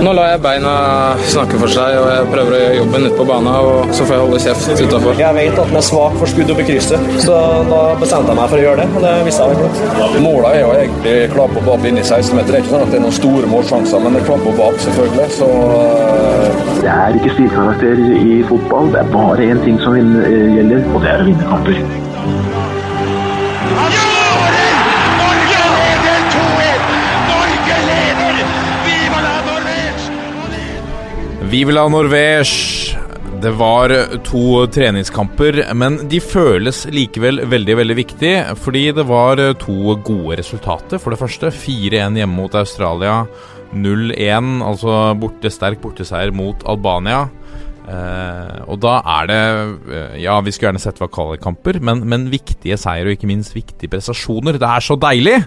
Nå lar jeg beina snakke for seg, og jeg prøver å gjøre jobben ute på banen. Og så får jeg holde kjeft utafor. Jeg vet at den er svak for skudd opp i krysset, så da bestemte jeg meg for å gjøre det. Og det visste jeg veldig. Målet er jo egentlig klart på bak inn i 16-meter. Det er ikke sånn at det er noen store målsjanser, men det er klart på bak, selvfølgelig. Så uh... Det er ikke stilkarakter i fotball. Det er bare én ting som gjelder, og det er å vinne kamper. Viva la Norvège! Det var to treningskamper, men de føles likevel veldig veldig viktig, fordi det var to gode resultater. For det første 4-1 hjemme mot Australia. 0-1, altså borte, sterk borteseier mot Albania. Eh, og da er det Ja, vi skulle gjerne sett det var kvalikkamper, men, men viktige seier og ikke minst viktige prestasjoner. Det er så deilig!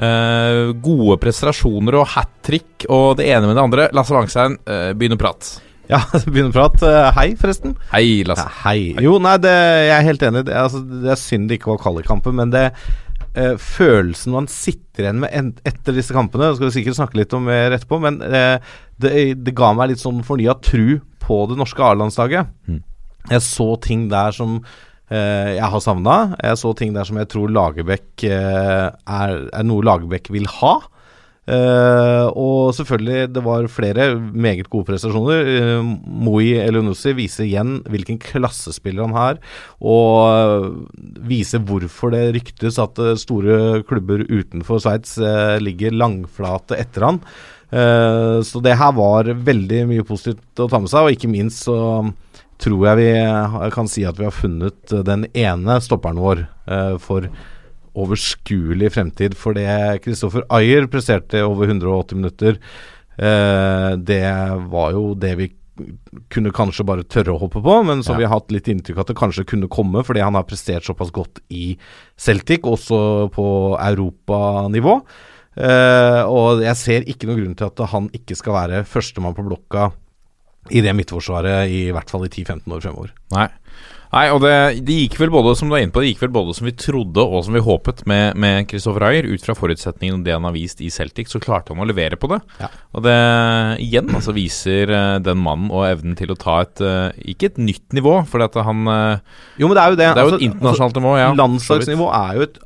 Uh, gode prestasjoner og hat trick og det ene med det andre. Lasse Wangstein, uh, begynn å prate. Ja, begynn å prate. Uh, hei, forresten. Hei, Lasse. Ja, hei. Jo, nei, det, jeg er helt enig. Det, altså, det er synd det ikke var kvalikkampen, men det følelsen man sitter igjen med etter disse kampene skal vi sikkert snakke litt om mer etterpå, men det, det, ga meg litt sånn fornya tru på det norske A-landslaget. Mm. Jeg så ting der som Eh, jeg har savna. Jeg så ting der som jeg tror Lagerbäck eh, er, er, noe Lagerbäck vil ha. Uh, og selvfølgelig, det var flere meget gode prestasjoner. Uh, Moi Elionussi viser igjen hvilken klassespiller han har, og uh, viser hvorfor det ryktes at store klubber utenfor Sveits ligger langflate etter han. så det her var veldig mye positivt å ta med seg, og ikke minst så tror jeg vi kan si at vi har funnet den ene stopperen vår uh, for overskuelig fremtid. For det Kristoffer Ayer presterte over 180 minutter, uh, det var jo det vi kunne kanskje bare tørre å hoppe på, men som ja. vi har hatt litt inntrykk at det kanskje kunne komme, fordi han har prestert såpass godt i Celtic, også på europanivå. Uh, og jeg ser ikke noen grunn til at han ikke skal være førstemann på blokka i det midtforsvaret i hvert fall i 10-15 år fremover. Nei. Nei, og det, det, gikk vel både som du er inne på, det gikk vel både som vi trodde og som vi håpet med, med Christopher Ayer. Ut fra forutsetningen og det han har vist i Celtic, så klarte han å levere på det. Ja. Og det igjen altså viser uh, den mannen og evnen til å ta et uh, Ikke et nytt nivå, for at han uh, Jo, men det er jo det. Det er jo altså, et internasjonalt altså, nivå, ja. Landslagsnivå er jo et,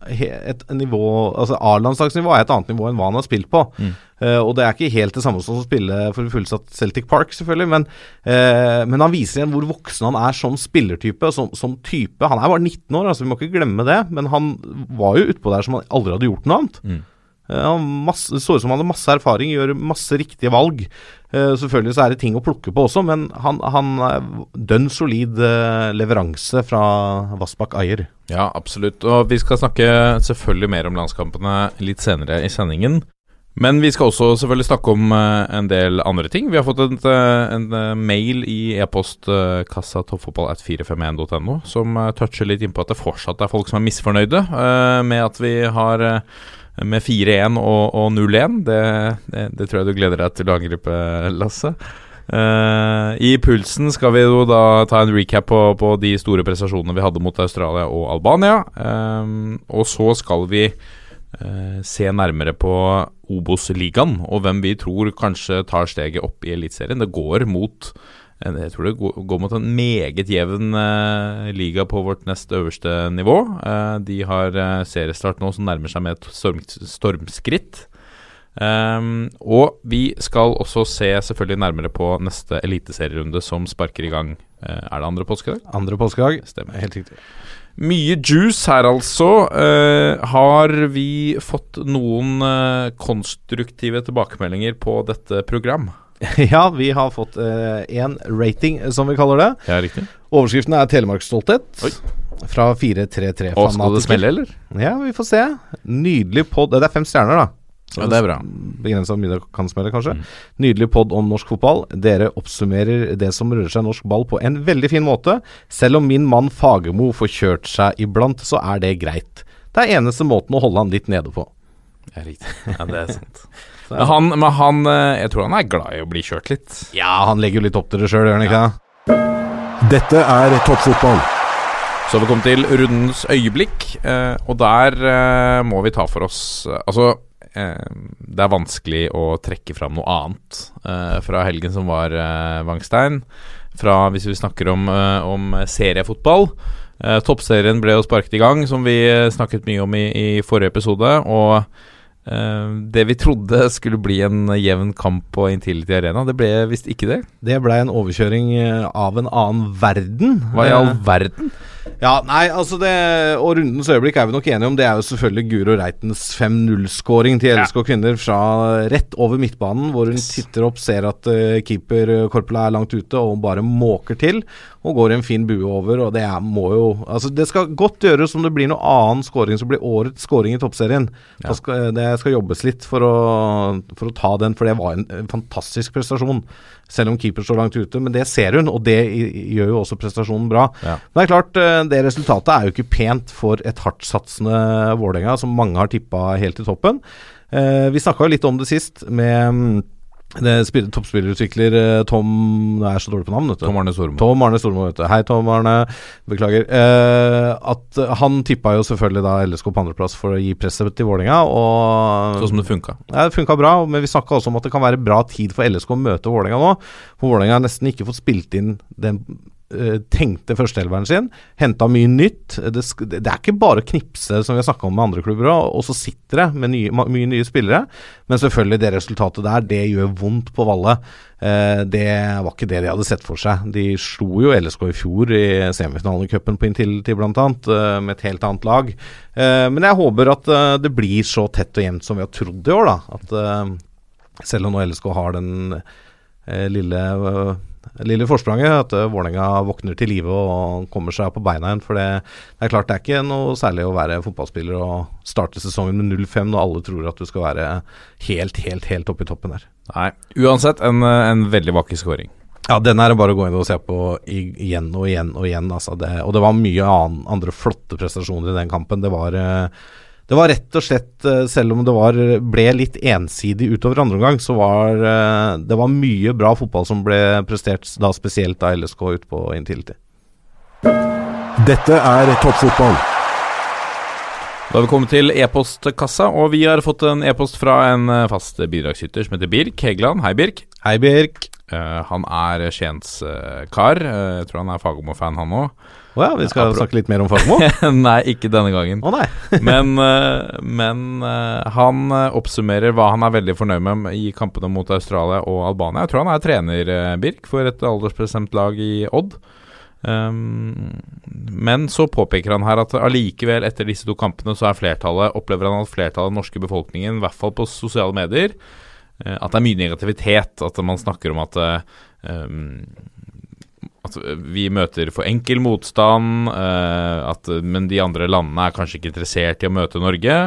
et nivå Altså A-landslagsnivå er et annet nivå enn hva han har spilt på. Mm. Uh, og det er ikke helt det samme som å spille for fullsatt Celtic Park, selvfølgelig, men, uh, men, han viser igjen hvor voksen han er som spillertype, som, som, type. Han er bare 19 år, altså vi må ikke glemme det, men han var jo utpå der som han aldri hadde gjort noe annet. Mm. Uh, det så ut som han hadde masse erfaring, gjør masse riktige valg. selvfølgelig så er det ting å plukke på også, men han, han dønn solid leveranse fra Vassbakk Ayer. Ja, absolutt. Og vi skal snakke selvfølgelig mer om landskampene litt senere i sendingen. Men vi skal også selvfølgelig snakke om uh, en del andre ting. Vi har fått en, uh, en uh, mail i e-postkassa uh, toppfotballat451.no som toucher litt innpå at det fortsatt er folk som er misfornøyde med at vi har med 4-1 og, og 0-1. Det, det, det, tror jeg du gleder deg til å angripe, Lasse. I pulsen skal vi jo da ta en recap på, på de store prestasjonene vi hadde mot Australia og Albania. og så skal vi se nærmere på Obos-ligaen, og hvem vi tror kanskje tar steget opp i Eliteserien. Det går mot jeg tror det går mot en meget jevn eh, liga på vårt nest øverste nivå. Eh, de har eh, seriestart nå som nærmer seg med et storm, stormskritt. Um, og vi skal også se selvfølgelig nærmere på neste eliteserierunde som sparker i gang. er det andre påskedag? Andre påskedag, stemmer. Helt riktig. Mye juice her, altså. Uh, har vi fått noen uh, konstruktive tilbakemeldinger på dette program? ja, vi har fått én uh, rating, som vi kaller det. Ja, riktig Overskriften er Telemarksstolthet. Fra 433 Og Skal det smelle, eller? Ja, vi får se. Nydelig pod. Det er fem stjerner, da. Ja, det er bra. Begrensa mye det kan smelle, kanskje. Mm. Nydelig pod om norsk fotball. Dere oppsummerer det som rører seg norsk ball på en veldig fin måte. Selv om min mann Fagermo får kjørt seg iblant, så er det greit. Det er eneste måten å holde han litt nede på. Ja, riktig. Ja, det er sant. men, han, men han, eh, Jeg tror han er glad i å bli kjørt litt. Ja, han legger jo litt opp til det sjøl, gjør han ikke? Ja. Dette er toppfotball. Så vi kommet til rundens øyeblikk, eh, og der eh, må vi ta for oss Altså det er vanskelig å trekke fram noe annet eh, fra helgen som var, eh, Wangstein. Fra, hvis vi snakker om, eh, om seriefotball. Eh, toppserien ble jo sparket i gang, som vi eh, snakket mye om i, i forrige episode. Og eh, det vi trodde skulle bli en jevn kamp på Intility Arena, det ble visst ikke det. Det blei en overkjøring eh, av en annen verden. Hva i all Eh, verden? Ja, nei, altså det Og rundens øyeblikk er vi nok enige om. Det er jo selvfølgelig Guro Reitens 5-0-skåring til LSK kvinner fra rett over midtbanen, hvor hun titter opp, ser at uh, keeper eh, Korpela er langt ute, og hun bare måker til. Og går en fin bue over, og det er, må jo Altså, det skal godt gjøres om det blir noe annen skåring som blir årets skåring i toppserien. Ja. skal, det skal jobbes litt for å, for å ta den, for det var en, en fantastisk prestasjon. Selv om keeper står langt ute, men det ser hun, og det gjør jo også prestasjonen bra. Ja. Men det er klart, eh, det resultatet er jo ikke pent for et hardtsatsende Vålerenga, som mange har tippa helt i toppen. Eh, vi snakka jo litt om det sist, med mm, toppspillerutvikler eh, Tom Jeg er så dårlig på navn, vet du. Tom Arne Stormo. Tom Arne Stormo, vet du. Hei, Tom Arne. Beklager. Eh, at eh, han tippa jo selvfølgelig da LSK på andreplass for å gi presset til Vålerenga, og Sånn som det funka. ja, det funka bra, men vi snakka også om at det kan være bra tid for LSK å møte Vålerenga nå. For Vålerenga har nesten ikke fått spilt inn den tenkte førsteelveren sin. Henta mye nytt. Det, det er ikke bare å knipse, som vi har snakka om med andre klubber òg, og så sitter det med nye, mye nye spillere. Men selvfølgelig, det resultatet der, det gjør vondt på Valle. Eh, det var ikke det de hadde sett for seg. De slo jo LSK i fjor i semifinalen i cupen på Intility bl.a., uh, med et helt annet lag. Eh, men jeg håper at eh, det blir så tett og jevnt som vi har trodd i år, da. At eh, selv om nå LSK har den eh, lille, eh, lille forspranget, at uh, Vålerenga våkner til live og kommer seg på beina igjen. For det, det er klart det er ikke noe særlig å være fotballspiller og starte sesongen med 0-5 når alle tror at du skal være helt, helt, helt oppe i toppen der. Nei, uansett en, eh, en veldig vakker skåring. Ja, den er det bare å gå inn og se på igjen og igjen og igjen. Altså det, og det var mye annen, andre flotte prestasjoner i den kampen. Det var, eh, det var rett og slett, eh, selv om det var, ble litt ensidig utover andre omgang, så var eh, det var mye bra fotball som ble prestert, da spesielt av LSK ut på Intility. Dette er toppfotball. Da har vi kommet til e-postkassa, og vi har fått en e-post fra en eh, fast bidragsyter som heter Birk Hegeland. Hei, Birk. Hei, Birk. Eh, han er Skiens eh, kar. uh, jeg tror han er Fagermo-fan, han òg. Å ja, vi skal snakke litt mer om Fagermo? Nei, ikke denne gangen. nei. Men, eh, men eh, han eh, oppsummerer hva han er veldig fornøyd med i kampene mot Australia og Albania. Jeg tror han er trener, eh, Birk, for et aldersbestemt lag i Odd. Um, men så påpeker han her at allikevel, etter disse to kampene, så er flertallet, opplever han at flertallet av den norske befolkningen, i hvert fall på sosiale medier, eh, at det er mye negativitet. At man snakker om at eh, um, at vi møter for enkel motstand, eh, at, men de andre landene er kanskje ikke interessert i å møte Norge.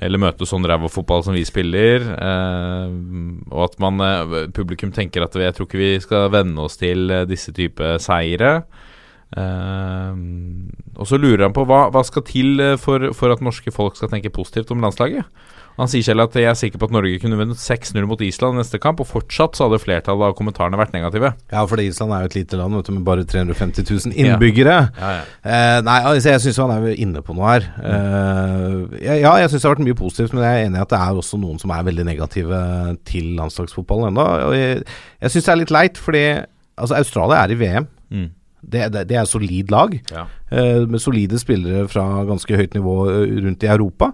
Eller møte sånn ræva fotball som vi spiller. Eh, og at man, eh, publikum tenker at jeg tror ikke vi skal venne oss til eh, disse type seire. Eh, og så lurer han på hva, hva skal til eh, for, for at norske folk skal tenke positivt om landslaget. Han sier selv at jeg er sikker på at Norge kunne vunnet 6-0 mot Island neste kamp, og fortsatt så hadde flertallet av kommentarene vært negative. Ja, fordi Island er jo et lite land vet du, med bare 350 000 innbyggere. Ja, ja. Eh, nei, altså, jeg syns han er inne på noe her. Eh, ja, ja, jeg syns det har vært mye positivt, men jeg er enig i at det er også noen som er veldig negative til landslagsfotballen ennå. Jeg jeg syns det er litt leit, fordi altså, Australia er i VM. Mm. Det, det, det er et solid lag, Ja. eh, med solide spillere fra ganske høyt nivå eh, rundt i Europa.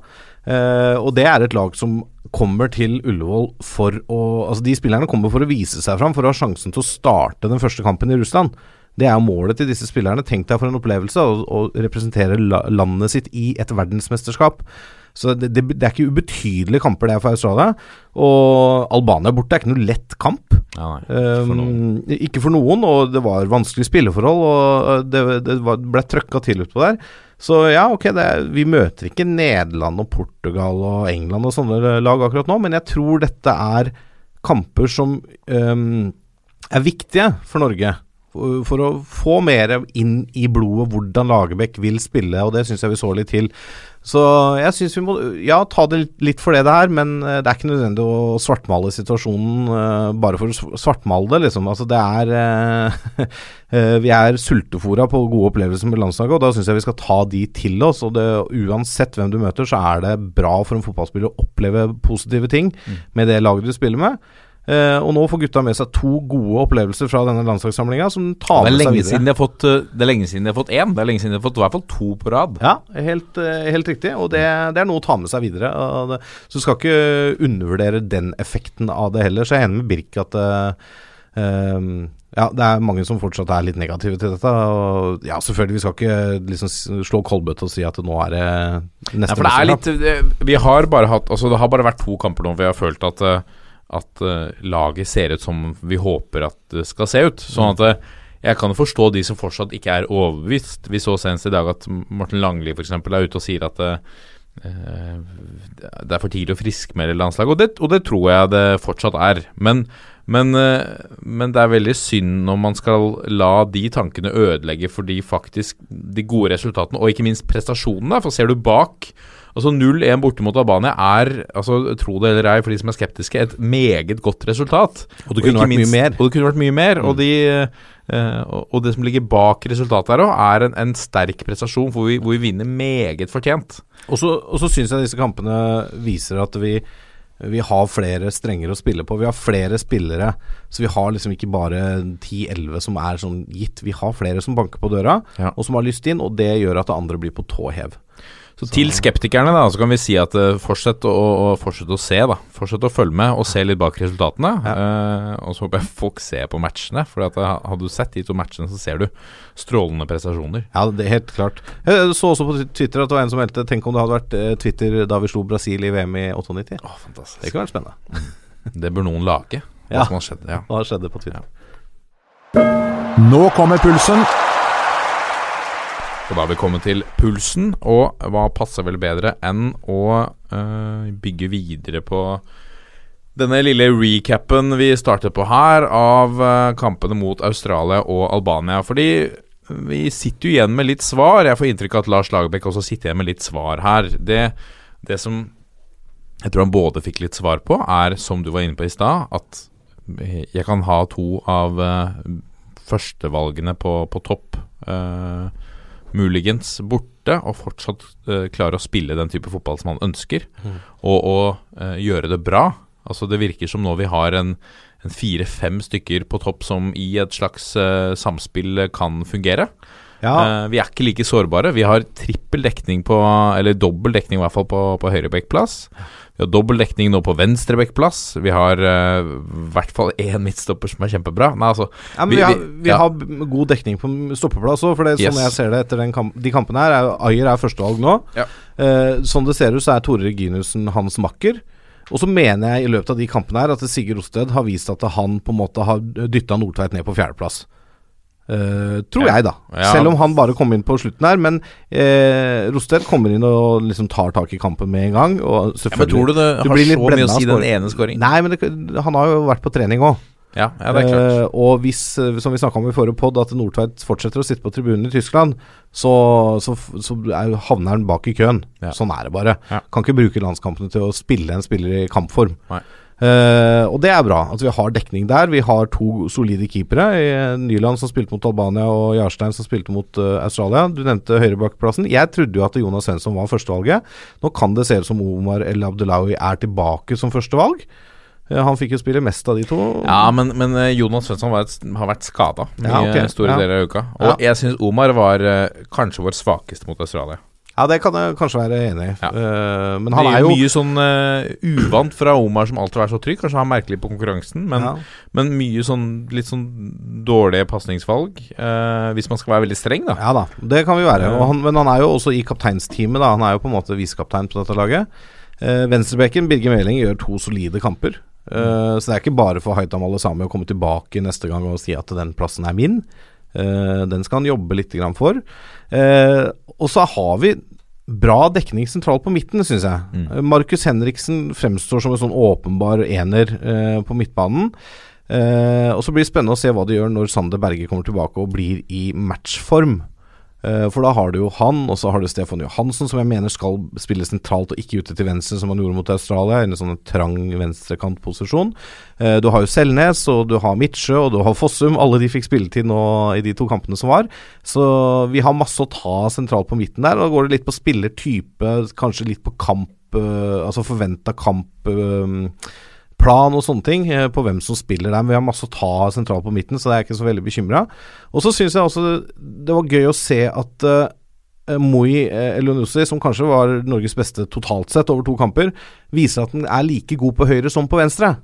Eh, og det er et lag som kommer til Ullevål for å Altså, de spillerne kommer for å vise seg fram, for å ha sjansen til å starte den første kampen i Russland. Det er målet til disse spillerne. Tenk deg for en opplevelse å, å representere la landet sitt i et verdensmesterskap. Så det, det, det er ikke ubetydelige kamper det er for Australia. Og Albania borte er ikke noe lett kamp. Ja, for. Um, ikke for noen, og det var vanskelige spilleforhold, og det, det var, ble trøkka til utpå der. Så ja, ok, det, vi møter ikke Nederland og Portugal og England og sånne lag akkurat nå, men jeg tror dette er kamper som um, er viktige for Norge. For for å få mer inn i blodet hvordan Lagerbäck vil spille, og det syns jeg vi så litt til. Så jeg syns vi må ja, ta det litt- for det det er, men eh, det er ikke nødvendig å svartmale situasjonen uh, bare for å svartmale det, liksom. Altså det er uh, Vi er sultefora på gode opplevelser med landslaget, og da syns jeg vi skal ta de til oss. Og det, uansett hvem du møter, så er det bra for en fotballspiller å oppleve positive ting med det laget du spiller med. Eh, og nå får gutta med seg to gode opplevelser fra denne landslagssamlinga, som tar Det med seg lenge videre. siden de fått eh, Det er lenge siden de har fått én. Det er lenge siden de har fått i hvert fall to på rad. Ja, helt, eh, helt riktig. Og det, det er noe å ta med seg videre. Det, så du skal ikke undervurdere den effekten av det heller. Så jeg er enig med Birk at eh, eh, ja, det er mange som fortsatt er litt negative til dette. Og ja, selvfølgelig, vi skal ikke liksom slå kolbøtte og si at nå er det neste ja, for det er litt eh, Vi har bare hatt Altså, det har bare vært to kamper nå hvor vi har følt at eh, At uh, laget ser ut som vi håper at det skal se ut. Sånn at uh, jeg kan forstå de som fortsatt ikke er overbevist. Vi så senest i dag at Morten Langli f.eks. er ute og sier at eh, det er for tidlig å friskmelde landslaget, og det, og det tror jeg det fortsatt er. Men, men, men det er veldig synd når man skal la de tankene ødelegge for de faktisk de gode resultatene, og ikke minst prestasjonene. For ser du bak Altså 0-1 borte mot Albania er, altså tro det eller ei for de som er skeptiske, et meget godt resultat. Og det kunne og vært mye mer. Og det kunne vært mye mer. Og, de, eh, og det som ligger bak resultatet her òg, er en, en sterk prestasjon hvor vi, hvor vi vinner meget fortjent. Og så, og så syns jeg disse kampene viser at vi vi har flere strenger å spille på. Vi har flere spillere. Så vi har liksom ikke bare 10-11 som er sånn gitt. Vi har flere som banker på døra, Ja. og som har lyst inn. Og det gjør at det andre blir på tå hev. Så til skeptikerne da, så kan vi si at uh, fortsett, å, å, fortsett å se, da. Fortsett å følge med og se litt bak resultatene. Eh, og så håper jeg folk ser på matchene. For at, eh, hadde du sett de to matchene, så ser du strålende prestasjoner. Ja, det er helt klart. Jeg så også på Twitter at det var en som meldte Tenk om det hadde vært Twitter da vi slo Brasil i VM i 98. Å, fantastisk. Det kunne vært spennende. Det bør noen lage. Hva Ja. som har skjedd. Ja. Hva skjedde på Twitter? Nå kommer pulsen. Og da er vi kommet til pulsen, og hva passer vel bedre enn å uh, bygge videre på denne lille recapen vi startet på her, av uh, kampene mot Australia og Albania. Fordi vi sitter jo igjen med litt svar. Jeg får inntrykk av at Lars Lagerbäck også sitter igjen med litt svar her. Det, det som jeg tror han både fikk litt svar på, er, som du var inne på i stad, at jeg kan ha to av uh, førstevalgene på, på topp. øh, muligens borte, og fortsatt uh, klare å spille den type fotball som han ønsker, og, og uh, gjøre det bra. Altså Det virker som nå vi har en, en fire-fem stykker på topp som i et slags uh, samspill kan fungere. Ja, Eh, vi er ikke like sårbare. Vi har trippel dekning på Eller dobbel dekning i hvert fall på, på høyrebekkplass. Vi har dobbel dekning nå på venstrebekkplass. Vi har eh, i hvert fall én midtstopper som er kjempebra. Nei, altså ja men vi- vi, har, vi- ja. har god dekning på stoppeplass òg. For det sånn Yes. jeg ser det etter den kamp, de kampene her, er Ayer er førstevalg nå. Ja. Uh, sånn det ser ut, så er Tore Reginussen hans makker. Og så mener jeg i løpet av de kampene her at Sigurd Osted har vist at han på en måte har dytta Nordtveit ned på fjerdeplass. Eh, tror Ja. jeg, da. Ja. Selv om han bare kom inn på slutten her. Men eh, Rosted kommer inn og liksom tar tak i kampen med en gang. Og ja, Men tror du det Du har så mye å si den ene skåringen? Nei, men det, han har jo vært på trening òg. Ja, ja, det er klart. Eh, og hvis, eh, som vi snakka om i forrige pod, at Nordtveit fortsetter å sitte på tribunen i Tyskland, så, så, så er, havner han bak i køen. Ja. Sånn er det bare. Kan ikke bruke landskampene til å spille en spiller i kampform. Eh, og det er bra at vi har dekning der. Vi har to solide keepere. i Nyland som spilte mot Albania, og Jarstein som spilte mot uh, Australia. Du nevnte høyrebackplassen. Jeg trodde jo at Jonas Svensson var førstevalget. Nå kan det se ut som Omar El Abdelawi er tilbake som førstevalg. Eh, han fikk jo spille mest av de to. Ja, men, men eh, Jonas Svensson har vært skada Ja, okay. store Ja. deler av uka. Og jeg syns Omar var eh, kanskje vår svakeste mot Australia. Ja, det kan jeg kanskje være enig i. Ja. Uh, men han det er jo mye sånn uh, uvant fra Omar som alltid har vært så trygg. Kanskje han er merkelig på konkurransen, men, ja. men mye sånn litt sånn dårlige pasningsvalg. Uh, hvis man skal være veldig streng, da. ja da, det kan vi være. Ja. Han, men han er jo også i kapteinsteamet. da Han er jo på en måte visekaptein på dette laget. Uh, Venstrebekken, Birger Meling, gjør to solide kamper. Eh, Så det er ikke bare for Haitam Alesami å komme tilbake neste gang og si at den plassen er min. Uh, den skal han jobbe litt grann for. Uh, og så har vi bra dekning sentralt på midten, syns jeg. Mm. Markus Henriksen fremstår som en sånn åpenbar ener på midtbanen. Og så blir det spennende å se hva de gjør når Sander Berge kommer tilbake og blir i matchform. Eh, for da har du jo han, og så har du Stefan Johansen, som jeg mener skal spille sentralt og ikke ute til venstre, som han gjorde mot Australia, i en sånn trang venstrekantposisjon. Eh, du har jo Selnes, og du har Midtsjø, og du har Fossum. Alle de fikk spilletid nå i de to kampene som var. Så vi har masse å ta sentralt på midten der. Og da går det litt på spillertype, kanskje litt på kamp, eh, altså forventa kamp. Plan og sånne ting eh, på hvem som spiller der. Men vi har masse å ta sentralt på midten, så det er ikke så veldig bekymra. Og så syns jeg også det var gøy å se at uh, Moi Elionussi, som kanskje var Norges beste totalt sett over to kamper, viser at han er like god på høyre som på venstre.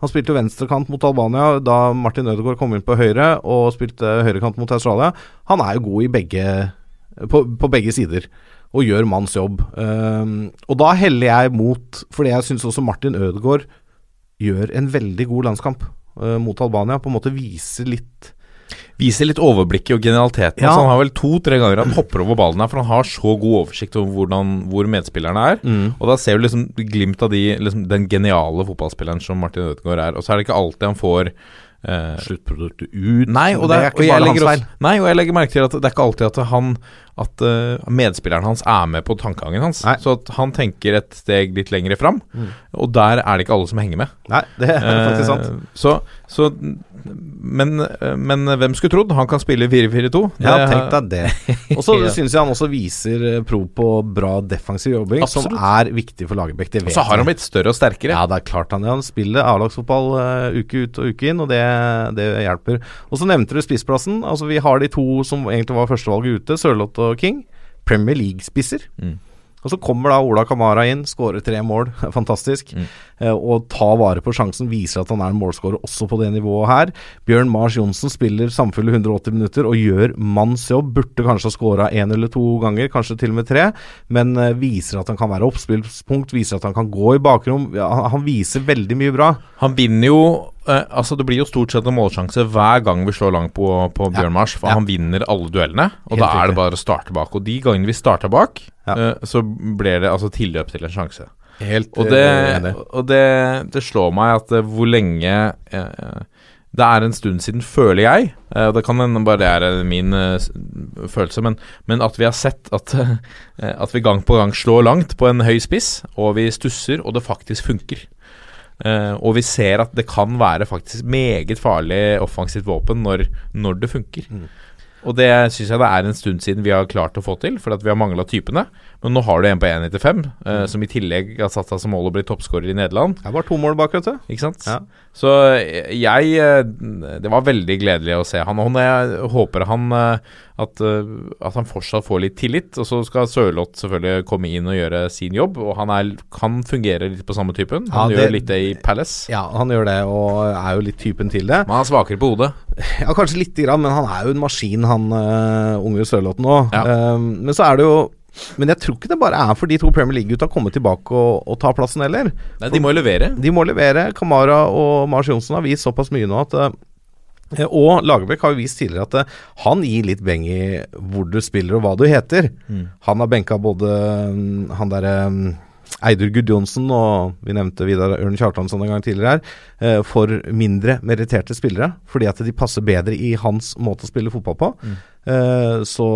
Han spilte venstrekant mot Albania da Martin Ødegaard kom inn på høyre, og spilte høyrekant mot Australia. Han er jo god i begge på, på begge sider og gjør manns jobb. Um, og da heller jeg mot Fordi jeg syns også Martin Ødegaard gjør en veldig god landskamp uh, mot Albania. På en måte viser litt Viser litt overblikket og genialiteten. Ja. Altså, han har vel to-tre ganger han hopper over ballen her, for han har så god oversikt over hvordan, hvor medspillerne er. Mm. Og da ser du liksom glimt av de, liksom, den geniale fotballspilleren som Martin Ødegaard er. Og så er det ikke alltid han får Uh, sluttproduktet ut. Nei, og, det, er og, jeg bare hans også, nei, og jeg legger merke til at det er ikke alltid at han At uh, medspilleren hans er med på tankegangen hans. Nei. Så at han tenker et steg litt lengre fram, og der er det ikke alle som henger med. Nei, det er faktisk sant. Eh, Så, så men, eh, men hvem skulle trodd? Han kan spille 4-4-2. Ja, tenk deg det. Og så Ja. syns jeg han også viser pro på bra defensiv jobbing, som er viktig for Lagerbäck. Og så har han blitt større og sterkere. Ja, det er klart han, han spiller A-lagsfotball eh, uke ut og uke inn, og det, det hjelper. Og så nevnte du spissplassen. Altså Vi har de to som egentlig var førstevalget ute, Sørloth og King. Premier League-spisser. Mm. Og så kommer da Ola Kamara inn, skårer tre mål, fantastisk. Mm. Eh, og tar vare på sjansen, viser at han er en målskårer også på det nivået her. Bjørn Mars Johnsen spiller samfulle 180 minutter og gjør manns jobb. Burde kanskje ha skåra én eller to ganger, kanskje til og med tre, men eh, viser at han kan være oppspillspunkt, viser at han kan gå i bakrom. Ja, han, han viser veldig mye bra. Han vinner jo eh, Altså Det blir jo stort sett en målsjanse hver gang vi slår langt på, på. Bjørn Mars, for Ja. han vinner alle duellene. Og Helt da er det bare å starte bak. Og de gangene vi starta bak, Ja. eh, så ble det altså tilløp til en sjanse. Helt Og det, enig. og det, det slår meg at eh, hvor lenge eh, Det er en stund siden, føler jeg. eh, det kan hende bare det er eh, min eh, følelse, men, men at vi har sett at, eh, at vi gang på gang slår langt på en høy spiss, og vi stusser, og det faktisk funker. Eh, og vi ser at det kan være faktisk meget farlig offensivt våpen når, når det funker. Og det syns jeg det er en stund siden vi har klart å få til, for at vi har mangla typene. Men nå har du en på 1,95, eh, som i tillegg har satt seg som mål å bli toppskårer i Nederland. Det er bare to mål bak, vet du. Ikke sant? Ja. Så jeg eh, Det var veldig gledelig å se han. Og jeg håper han eh, at, eh, at han fortsatt får litt tillit. Og så skal Sørloth selvfølgelig komme inn og gjøre sin jobb. Og han er, kan fungere litt på samme typen. Han Ja, gjør litt det i Palace. Ja, han gjør det, og er jo litt typen til det. Men han er svakere på hodet. Ja, kanskje lite grann, men han er jo en maskin, han uh, unge Sørloth nå. Ja. men så er det jo Men jeg tror ikke det bare er for de to Premier League-gutta å komme tilbake og, og ta plassen heller. Nei, de må jo levere. De må levere. Kamara og Mars Johnsen har vist såpass mye nå at eh, og Lagerbäck har jo vist tidligere at uh, han gir litt beng i hvor du spiller og hva du heter. Han har benka både um, han derre mm, Eidur Gudjonsen og vi nevnte Vidar Ørn Kjartansson en gang tidligere her, eh, for mindre meritterte spillere. Fordi at de passer bedre i hans måte å spille fotball på. Eh, så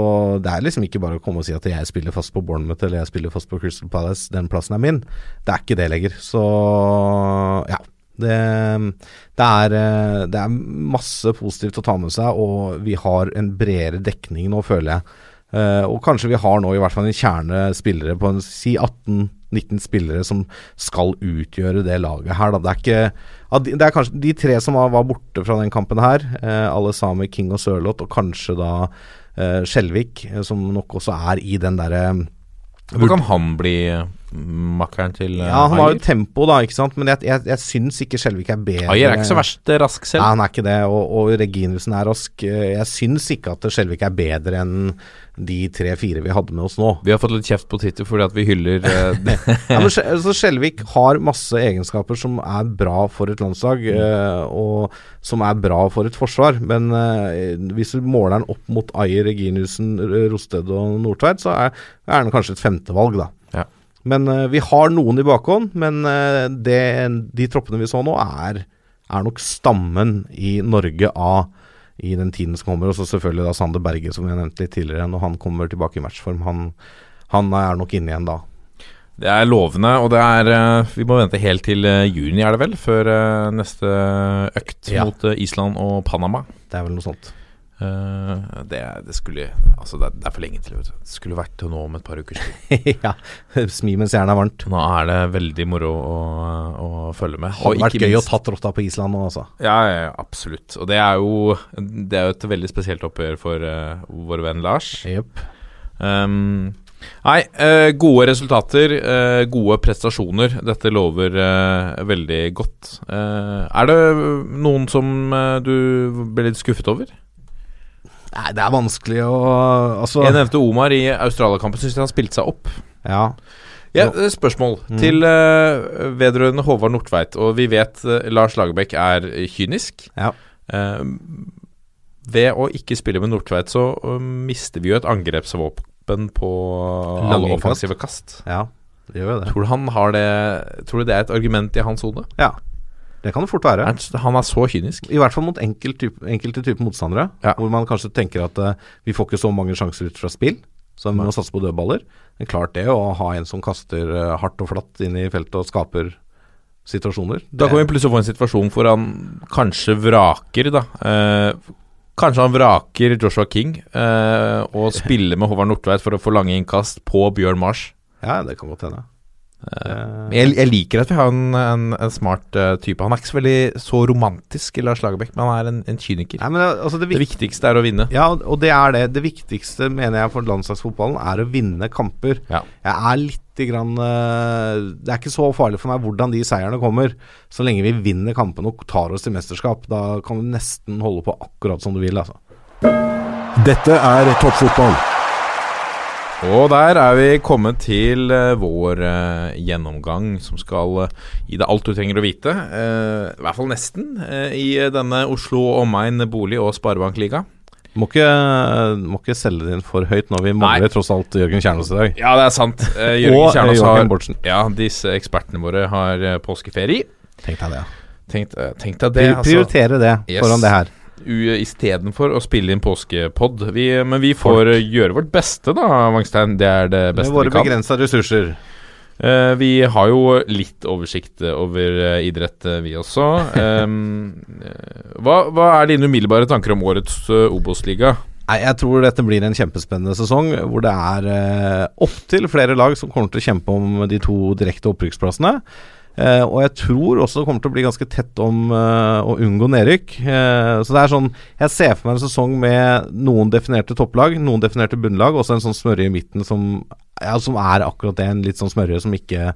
det er liksom ikke bare å komme og si at jeg spiller fast på Bournemouth eller jeg spiller fast på Crystal Palace, den plassen er min. Det er ikke det lenger. Så ja. Det, det, er, eh, det er masse positivt å ta med seg, og vi har en bredere dekning nå, føler jeg. Eh, og kanskje vi har nå i hvert fall en kjerne spillere på en si 18-19 spillere som skal utgjøre det laget her. Da. Det er ikke Det er kanskje de tre som var borte fra den kampen her, eh, alle sammen King og Sørloth, og kanskje da eh, Skjelvik, eh, som nok også er i den derre Hvor kan han bli eh, makkeren til eh, Ja, han har jo tempo, da, ikke sant, men jeg, jeg, jeg syns ikke Skjelvik er bedre. Ayer er ikke så verst rask selv. Nei, han er ikke det, og, og Reginussen er rask. Eh, Jeg syns ikke at Skjelvik er bedre enn de tre-fire vi hadde med oss nå. Vi har fått litt kjeft på Twitter fordi at vi hyller eh, det. Ja, men Skjelvik har masse egenskaper som er bra for et landslag, eh, og som er bra for et forsvar. Men uh, hvis du måler den opp mot Ayer, Reginussen, Rosted og Nordtveit, så er, er den kanskje et femtevalg, da. Men eh, vi har noen i bakhånd, men eh, det, de troppene vi så nå, er, er nok stammen i Norge av i den tiden som kommer. Og så selvfølgelig da Sander Berge, som jeg nevnte litt tidligere, når han kommer tilbake i matchform. Han, han er nok inne igjen da. Det er lovende, og det er eh, Vi må vente helt til juni, er det vel, før neste økt Ja. mot Island og Panama. Det er vel noe sånt. Eh, det, det skulle Altså, det det er for lenge til. Vet du. Det skulle vært til nå om et par uker siden. ja. Smi mens jernet er varmt. Nå er det veldig moro å, å følge med. Hadde vært gøy gøy å ta tatt rotta på Island nå, altså. Ja, ja, ja, absolutt. Og det er jo Det er jo et veldig spesielt oppgjør for uh, vår venn Lars. Yep. Um, nei, eh, gode resultater, eh, gode prestasjoner. Dette lover veldig godt. Eh, er det noen som du ble litt skuffet over? Nei, det er vanskelig å Altså Jeg nevnte Omar i Australia-kampen. Syns han spilte seg opp. Ja. Ja, eh, Spørsmål Mm. til uh, vedrørende Håvard Nordtveit. Og vi vet uh, Lars Lagerbäck er kynisk. Ja. Uh, ved å ikke spille med Nordtveit, så mister vi jo et angrepsvåpen på alle Lange innkast. offensive kast. ja. Det gjør jo det. Tror du han har det Tror du det er et argument i hans hode? Ja. Det kan det fort være. Han er så kynisk. I hvert fall mot enkelt type, enkelte typer motstandere. Ja. Hvor man kanskje tenker at uh, vi får ikke så mange sjanser ut fra spill, så vi må satse på dødballer. Men klart det å ha en som kaster uh, hardt og flatt inn i feltet og skaper situasjoner. Da kan vi plutselig få en situasjon hvor han kanskje vraker, da. Uh, kanskje han vraker Joshua King og spiller med Håvard Nordtveit for å få lange innkast på Bjørn Mars. Ja, det kan godt hende. Men Jeg, jeg liker at vi har en, en, en smart uh, type. Han er ikke så veldig så romantisk, Lars Lagerbäck, men han er en, en kyniker. Nei, men altså det, Det viktigste er å vinne. ja, og det er det. Det viktigste, mener jeg, for landslagsfotballen er å vinne kamper. Ja. Jeg er litt grann, uh, Det er ikke så farlig for meg hvordan de seierne kommer, så lenge vi vinner kampene og tar oss til mesterskap. Da kan du nesten holde på akkurat som du vil, altså. Dette er toppfotball. Og der er vi kommet til eh, vår eh, gjennomgang som skal eh, gi deg alt du trenger å vite. I hvert fall nesten. I denne Oslo omegn bolig- og sparebankliga. Må ikke, må ikke selge din for høyt når vi mangler tross alt Jørgen Kjernås i dag. Ja, det er sant. Jørgen Kjernås har. Ja, disse ekspertene våre har påskeferie. Tenk deg det. Tenk, tenk deg det. Pri- Prioritere det Yes. foran det her. Istedenfor å spille inn påskepod. Vi, men vi får eh, gjøre vårt beste, da, Wangstein. Det er det beste vi kan. Med våre begrensa ressurser. Uh, vi har jo litt oversikt over eh, idrett, vi også. Eh, hva, hva er dine umiddelbare tanker om årets uh, Obos-liga? Nei, Jeg tror dette blir en kjempespennende sesong, hvor det er eh, opptil flere lag som kommer til å kjempe om de to direkte opprykksplassene. Eh, og jeg tror også det kommer til å bli ganske tett om eh, å unngå nedrykk. Eh, så det er sånn Jeg ser for meg en sesong med noen definerte topplag, noen definerte bunnlag, og så en sånn smørje i midten som, ja, som er akkurat det, en litt sånn smørje som ikke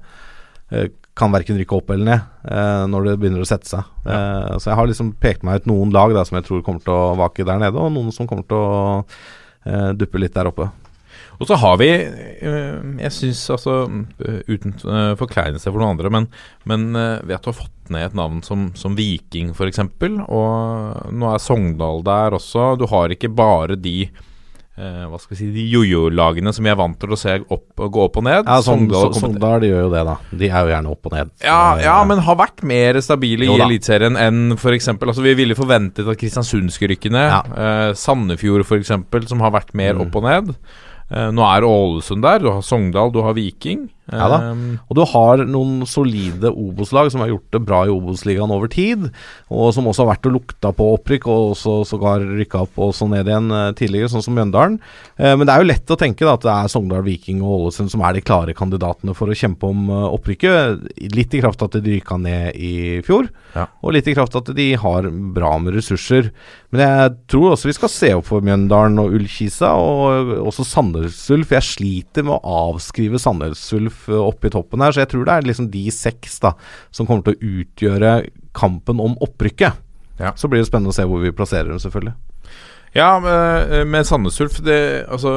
kan verken rykke opp eller ned når det begynner å sette seg. Eh, så jeg har liksom pekt meg ut noen lag da som jeg tror kommer til å vake der nede, og noen som kommer til å duppe litt der oppe. Og så har vi eh, Jeg syns altså eh, Uten uh, forkleinelse for noen andre, men, men eh, ved at du har fått ned et navn som, som Viking, f.eks., og nå er Sogndal der også Du har ikke bare de eh, hva skal vi si, de jojo-lagene som vi er vant til å se opp, gå opp og ned. Ja, Sogndal Sogndal de gjør jo det, da. De er jo gjerne opp og ned. Ja, Eh, ja, men har vært mer stabile Jo i. Eliteserien enn f.eks. Altså, vi ville forventet at Kristiansund skulle rykke ned. Ja. Eh, Sandefjord f.eks., som har vært mer Mm. opp og ned. Eh, nå er Ålesund der. Du har Sogndal, du har Viking. Ja da. Eh, Og du har noen solide Obos-lag som har gjort det bra i Obos-ligaen over tid, og som også har vært og lukta på opprykk, og også sågar rykka opp og så ned igjen eh, tidligere, sånn som Mjøndalen. Eh, men det er jo lett å tenke da, at det er Sogndal, Viking og Ålesund som er de klare kandidatene for å kjempe om eh, opprykket. Litt i kraft av at de ryka ned i fjor, Ja. og litt i kraft av at de har bra med ressurser. Men jeg tror også vi skal se opp for Mjøndalen og Ullkisa, og også Sandnes Ulf. Jeg sliter med å avskrive Sandnes Ulf oppe i toppen her, så jeg tror det er liksom de seks da som kommer til å utgjøre kampen om opprykket. Ja. Så blir det spennende å se hvor vi plasserer dem, selvfølgelig. ja, med, Sandnes Ulf altså,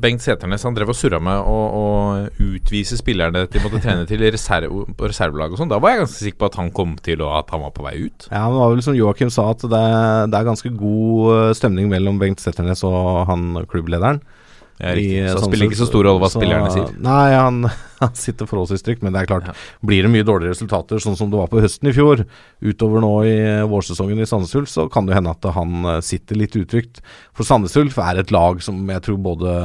Bengt Seternes han drev og surra med å, å utvise spillerne de måtte trene til reserve, på reservelag og sånn. Da var jeg ganske sikker på at han kom til og at han var på vei ut. Ja, det var vel som Joakim sa, at det, det er ganske god eh, stemning mellom Bengt Seternes og han klubblederen. Ja, i, Så sånn det spiller ikke så stor rolle hva så- spillerne sier. Nei, han han sitter forholdsvis trygt. Men det er klart, blir det mye dårligere resultater, sånn som det var på høsten i fjor, utover nå i vårsesongen i Sandnes Ulf, så kan det hende at han eh, sitter litt utrygt. For Sandnes Ulf er et lag som jeg tror både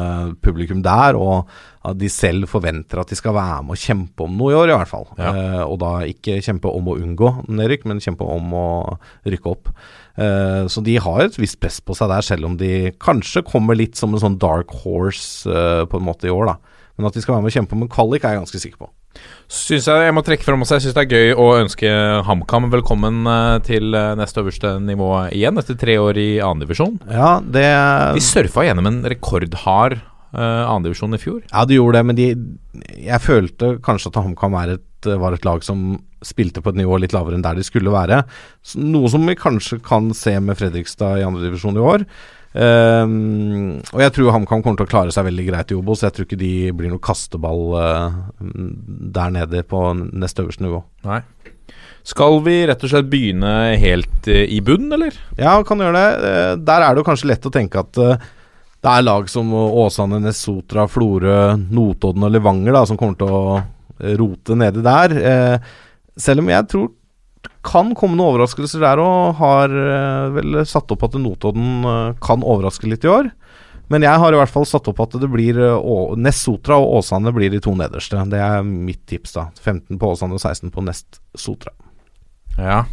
publikum der og de selv forventer at de skal være med og kjempe om noe i år, i hvert fall. Ja. Eh, og da ikke kjempe om å unngå nedrykk, men kjempe om å rykke opp. Eh, så de har et visst press på seg der, selv om de kanskje kommer litt som en sånn dark horse eh, på en måte i år, da. Men at de skal være med å kjempe om en kvalik, er jeg ganske sikker på. Synes jeg jeg må trekke frem også Jeg syns det er gøy å ønske HamKam velkommen eh, til neste øverste nivå igjen, etter tre år i annendivisjon. Ja, det De surfa gjennom en rekordhard uh, annendivisjon i fjor. Ja, de gjorde det, men de Jeg følte kanskje at HamKam er et, var et lag som spilte på et nivå litt lavere enn der de skulle være. Noe som vi kanskje kan se med Fredrikstad i andredivisjon i år. Um, og jeg tror HamKam kommer til å klare seg veldig greit i Obos. Jeg tror ikke de blir noe kasteball uh, der nede på nest øverste nivå. Nei. Skal vi rett og slett begynne helt uh, i bunn, eller? Ja, kan gjøre det. Uh, Der er det jo kanskje lett å tenke at det er lag som Åsane, Nesotra, Florø, Notodden og Levanger da, som kommer til å rote nede der. Eh, Selv om jeg tror kan komme noen overraskelser der og har eh, vel satt opp at Notodden eh, kan overraske litt i år. Men jeg har i hvert fall satt opp at det blir Nest-Sotra og Åsane blir de to nederste. Det er mitt tips, da. 15 på Åsane og 16 på Nest-Sotra. Ja.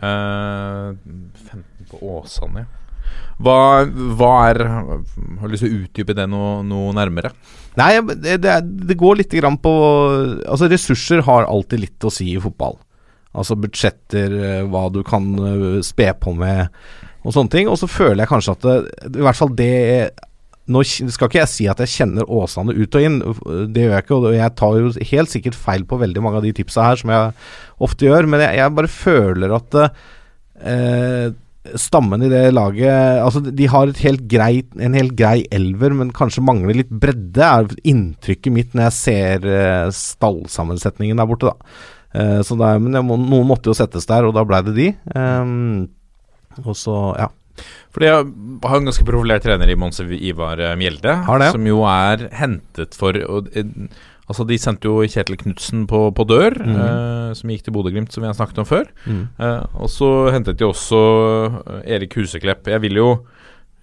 Eh, 15 på Åsane, ja. Hva, hva er Har lyst til å utdype det noe, noe nærmere? Nei, det, det, går litt grann på Altså, ressurser har alltid litt å si i fotball. Altså budsjetter, eh, hva du kan eh, spe på med og sånne ting. Og så føler jeg kanskje at det, i hvert fall det Nå skal ikke jeg si at jeg kjenner Åsane ut og inn, det gjør jeg ikke. Og jeg tar jo helt sikkert feil på veldig mange av de tipsa her, som jeg ofte gjør. Men jeg, jeg bare føler at eh, stammen i det laget Altså, de har et helt greit, en helt grei elver, men kanskje mangler litt bredde, er inntrykket mitt når jeg ser eh, stallsammensetningen der borte, da. Eh, så det er, men må, noen måtte jo settes der, og da blei det de. Um, og så, ja. For de har en ganske profilert trener i Mons Ivar eh, Mjelde, Har det. som jo er hentet for og, Altså, de sendte jo Kjetil Knutsen på, på dør, mm. eh, som gikk til Bodø-Glimt, som vi har snakket om før. Mm. Eh, og så hentet de også eh, Erik Huseklepp. Jeg vil jo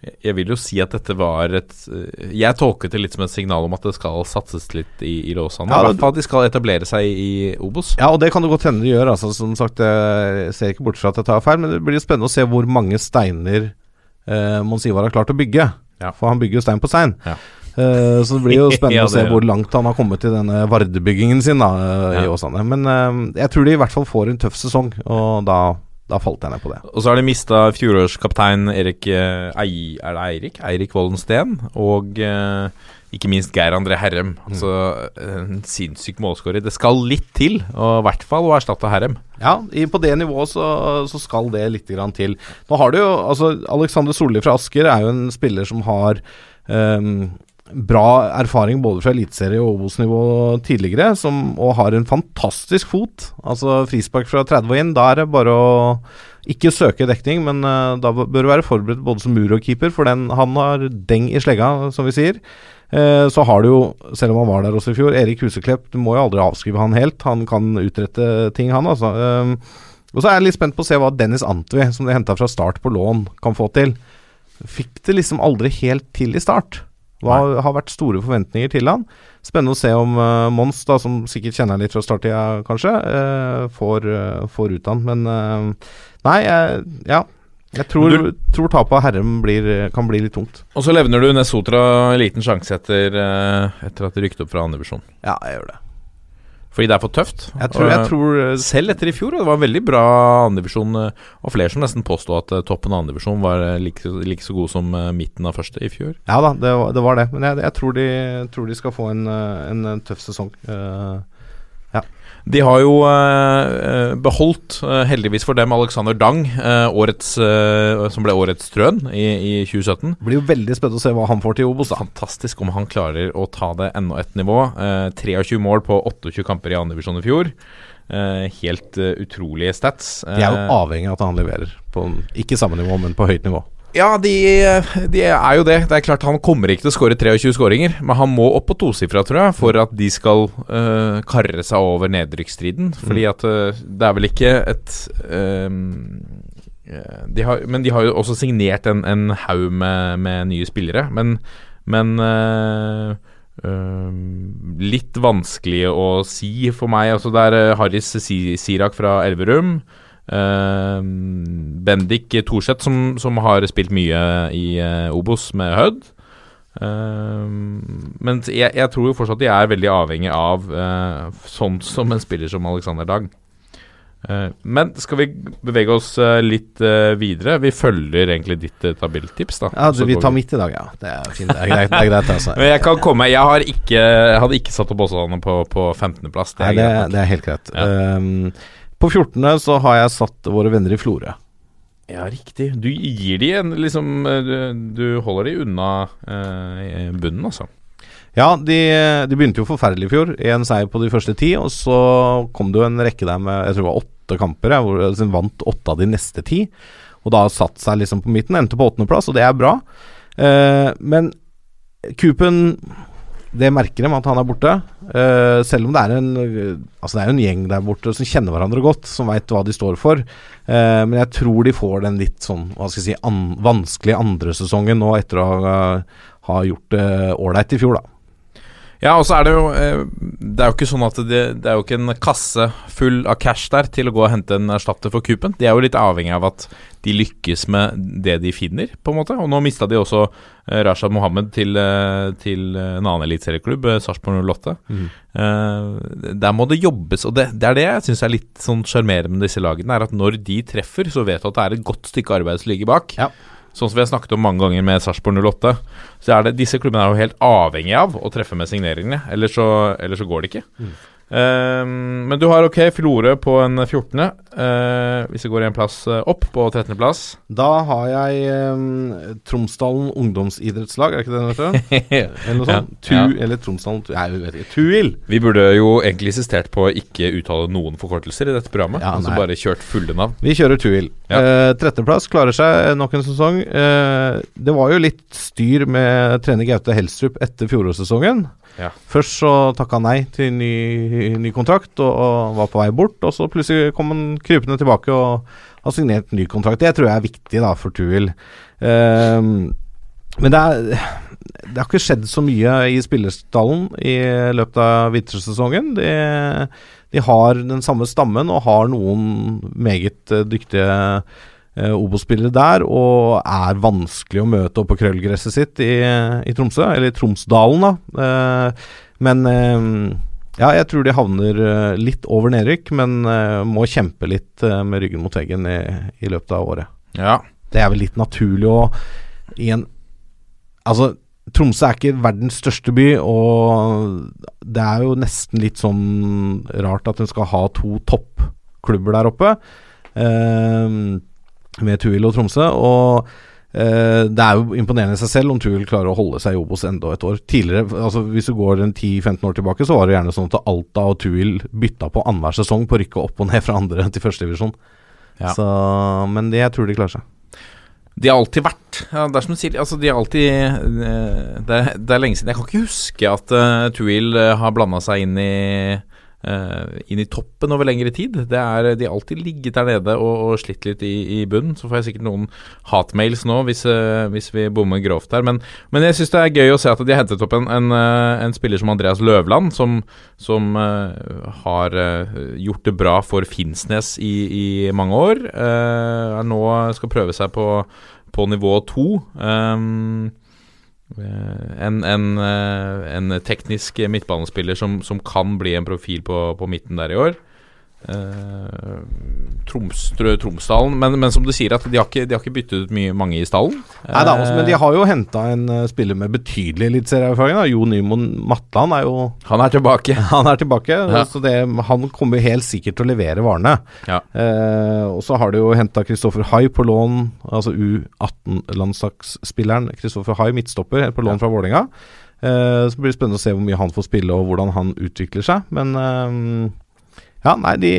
jeg vil jo si at dette var et eh, Jeg tolket det litt som et signal om at det skal satses litt i, i Låsane. Ja, I hvert fall at de skal etablere seg i Obos. Ja, og det kan det godt hende de gjør. Altså, som sagt, jeg ser ikke bort fra at jeg tar feil, men det blir spennende å se hvor mange steiner eh, Mons Ivar har klart å bygge. Ja. For han bygger jo stein på stein. Ja. Eh, så det blir jo spennende Ja, å se det- hvor langt han har kommet i denne Varde-byggingen sin da, eh, i. Åsane. Men eh, jeg tror de i hvert fall får en tøff sesong, og da, da falt jeg ned på det. Og så har de mista fjorårskaptein Erik Ei, Er det Eirik? Eirik Volden Steen. Og eh, ikke minst Geir André Herrem. Altså en sinnssyk målskårer. Det skal litt til, og i hvert fall å erstatte Herrem. Ja, i, på det nivået så, så skal det litt grann til. Nå har du jo altså Alexander Solli fra Asker er jo en spiller som har ehm, bra erfaring både fra eliteserie og Obos-nivå tidligere, som, og har en fantastisk fot. Altså frispark fra 30 og inn, da er det bare å ikke søke dekning, men uh, da bør du være forberedt både som mur og keeper, for den, han har deng i slegga, som vi sier. Eh, så har du jo, selv om han var der også i fjor, Erik Huseklepp. Du må jo aldri avskrive han helt. Han kan utrette ting, han altså. Eh, og så er jeg litt spent på å se hva Dennis Antwi, som de henta fra start på lån, kan få til. Fikk det liksom aldri helt til i start. Hva har vært store forventninger til han. Spennende å se om uh, Mons, da, som sikkert kjenner han litt fra starttida, kanskje, uh, får, uh, får ut han. Men nei, ja. Jeg tror, tror tapet av Herrem blir, kan bli litt tungt. Og så levner du Nesotra en liten sjanse etter, etter at de rykket opp fra andredivisjon. Ja, jeg gjør det. Fordi det er for tøft. Jeg tror, jeg tror eh, selv etter i fjor, det var en veldig bra andredivisjon. Og flere som nesten påstod at eh, toppen av andredivisjon var eh, like, like så god som eh, midten av første i fjor. Ja da, det var det. Var det. Men jeg, jeg tror, de, tror de skal få en, eh, en, tøff sesong. Eh, De har jo eh, beholdt, eh, heldigvis for dem, Alexander Dang, eh, årets, eh, som ble årets Trøn i, i 2017. det blir jo veldig spennende å se hva han får til Obos. da Fantastisk om han klarer å ta det enda et nivå. Eh, 23 mål på 28 kamper i 2. divisjon i fjor. Eh, helt eh, utrolige stats. De er jo Eh, avhengig av at han leverer. På, ikke samme nivå, men på høyt nivå. Ja, de, de er jo det. Det er klart Han kommer ikke til å skåre 23 skåringer, men han må opp på tosifra, tror jeg, for at de skal uh, karre seg over nedrykksstriden. Fordi at uh, det er vel ikke et um, de har, Men de har jo også signert en, en haug med, med, nye spillere. Men, men uh, litt vanskelig å si for meg. Altså Det er Haris Sirak fra Elverum. Uh, Bendik Thorseth, som, som, har spilt mye i uh, Obos med Hødd. Uh, men jeg, jeg, tror jo fortsatt de er veldig avhengig av sånn som en spiller som Alexander Dag. men skal vi bevege oss litt videre? Vi følger egentlig ditt tabelltips, da. Ja, du, vi tar midt i dag, ja. Det er fint. Det er greit. Altså. men jeg kan komme Jeg, har ikke, hadde ikke satt opp Åsane på, på 15.-plass. Det, det, det, er helt greit. Ja. Um, på 14. så har jeg satt våre venner i Florø. Ja, riktig. Du gir de en liksom eh, Du holder de unna eh, bunnen, altså. Ja, de, de, begynte jo forferdelig i fjor. Én seier på de første ti, og så kom det jo en rekke der med jeg tror det var åtte kamper, hvor de altså, vant åtte av de neste ti. Og da satt seg liksom på midten, endte på åttendeplass, og det er bra. Eh, men Kupen det merker de at han er borte. Uh, selv om det er en Altså det er en gjeng der borte som kjenner hverandre godt, som veit hva de står for. Uh, men jeg tror de får den litt sånn hva skal jeg si an, vanskelige andre sesongen nå etter å ha, ha gjort det ålreit i fjor, da. Ja, og så er det jo eh, Det er jo ikke sånn at det, det, er jo ikke en kasse full av cash der til å gå og hente en erstatter for Kupen. De er jo litt avhengig av at de lykkes med det de finner, på en måte. Og nå mista de også eh, Rashad Mohammed til, eh, til en annen eliteserieklubb, Sarpsborg 08. Mm. der må det jobbes, og det, det er det jeg syns er litt sånn sjarmerende med disse lagene, er at når de treffer, så vet du at det er et godt stykke arbeid som ligger bak. Ja. Sånn som vi har snakket om mange ganger med Sarpsborg 08. Så er det, disse klubbene er jo helt avhengig av å treffe med signeringene, ellers så, ellers så går det ikke. Mm. Um, men du har ok Florø på en 14., uh, eh, hvis det går en plass uh, opp på 13.-plass. Da har jeg um, Tromsdalen ungdomsidrettslag, er det ikke det det heter? eller noe sånt? Tu, ja. Eller Tromsdalen Nei, vi vet ikke. Tuil! Vi burde jo egentlig insistert på å ikke uttale noen forkortelser i dette programmet. Ja, altså bare kjørt fulle navn. Vi kjører Tuil. Ja. Uh, 13.-plass klarer seg nok en sesong. Uh, det var jo litt styr med trener Gaute Helstrup etter fjorårssesongen. Ja. Først så takka han nei til ny, ny kontrakt og, og, var på vei bort. Og så plutselig kom han krypende tilbake og har signert ny kontrakt. Det tror jeg er viktig da for Tuil. Um, men det, er, det har ikke skjedd så mye i spillerstallen i løpet av vintersesongen. De, de har den samme stammen og har noen meget dyktige uh, Obos-spillere der, og er vanskelig å møte opp på krøllgresset sitt i, i Tromsø, eller i Tromsdalen, da. Uh, men uh, ja, jeg tror de havner litt over nedrykk, men må kjempe litt med ryggen mot veggen i, i, løpet av året. Ja. Det er vel litt naturlig å i en Altså, Tromsø er ikke verdens største by, og det er jo nesten litt sånn rart at en skal ha to toppklubber der oppe. Uh, med Tuil og Tromsø. Og eh, det er jo imponerende i seg selv om Tuil klarer å holde seg i Obos enda et år. Tidligere, altså Hvis du går en 10-15 år tilbake, så var det gjerne sånn at Alta og Tuil bytta på annenhver sesong på å rykke opp og ned fra andre til førstedivisjon. Ja. Men det, jeg tror de klarer seg. De har alltid vært ja, Det er som du sier, altså de har alltid eh, det er, det er, lenge siden Jeg kan ikke huske at uh, Tuil har blanda seg inn i inn i toppen over lengre tid. Det er, de har alltid ligget der nede og, og slitt litt i, i bunnen. Så får jeg sikkert noen hatmails nå hvis, uh, hvis vi bommer grovt der. Men, men jeg syns det er gøy å se at de har hentet opp en, en, uh, en, spiller som Andreas Løvland, som, som har gjort det bra for Finnsnes i, i mange år. er nå skal prøve seg på, på nivå to. Um, Eh, en, en, eh, en, teknisk midtbanespiller som, som, kan bli en profil på, på midten der i år. Uh, Troms, Tromsdalen. Men, men, som du sier, at de har ikke, de har ikke byttet ut mye, mange i stallen. Nei da, men de har jo henta en uh, spiller med betydelig eliteserieerfaring. Jo Nymoen Matland er jo Han er tilbake. Han er tilbake, ja. så det, han kommer helt sikkert til å levere varene. Ja. Uh, og så har de jo henta Kristoffer Hai på lån, altså U18-landslagsspilleren Kristoffer Hai, midtstopper, på lån ja. fra Vålerenga. så blir det spennende å se hvor mye han får spille, og hvordan han utvikler seg. Men ja, nei, de,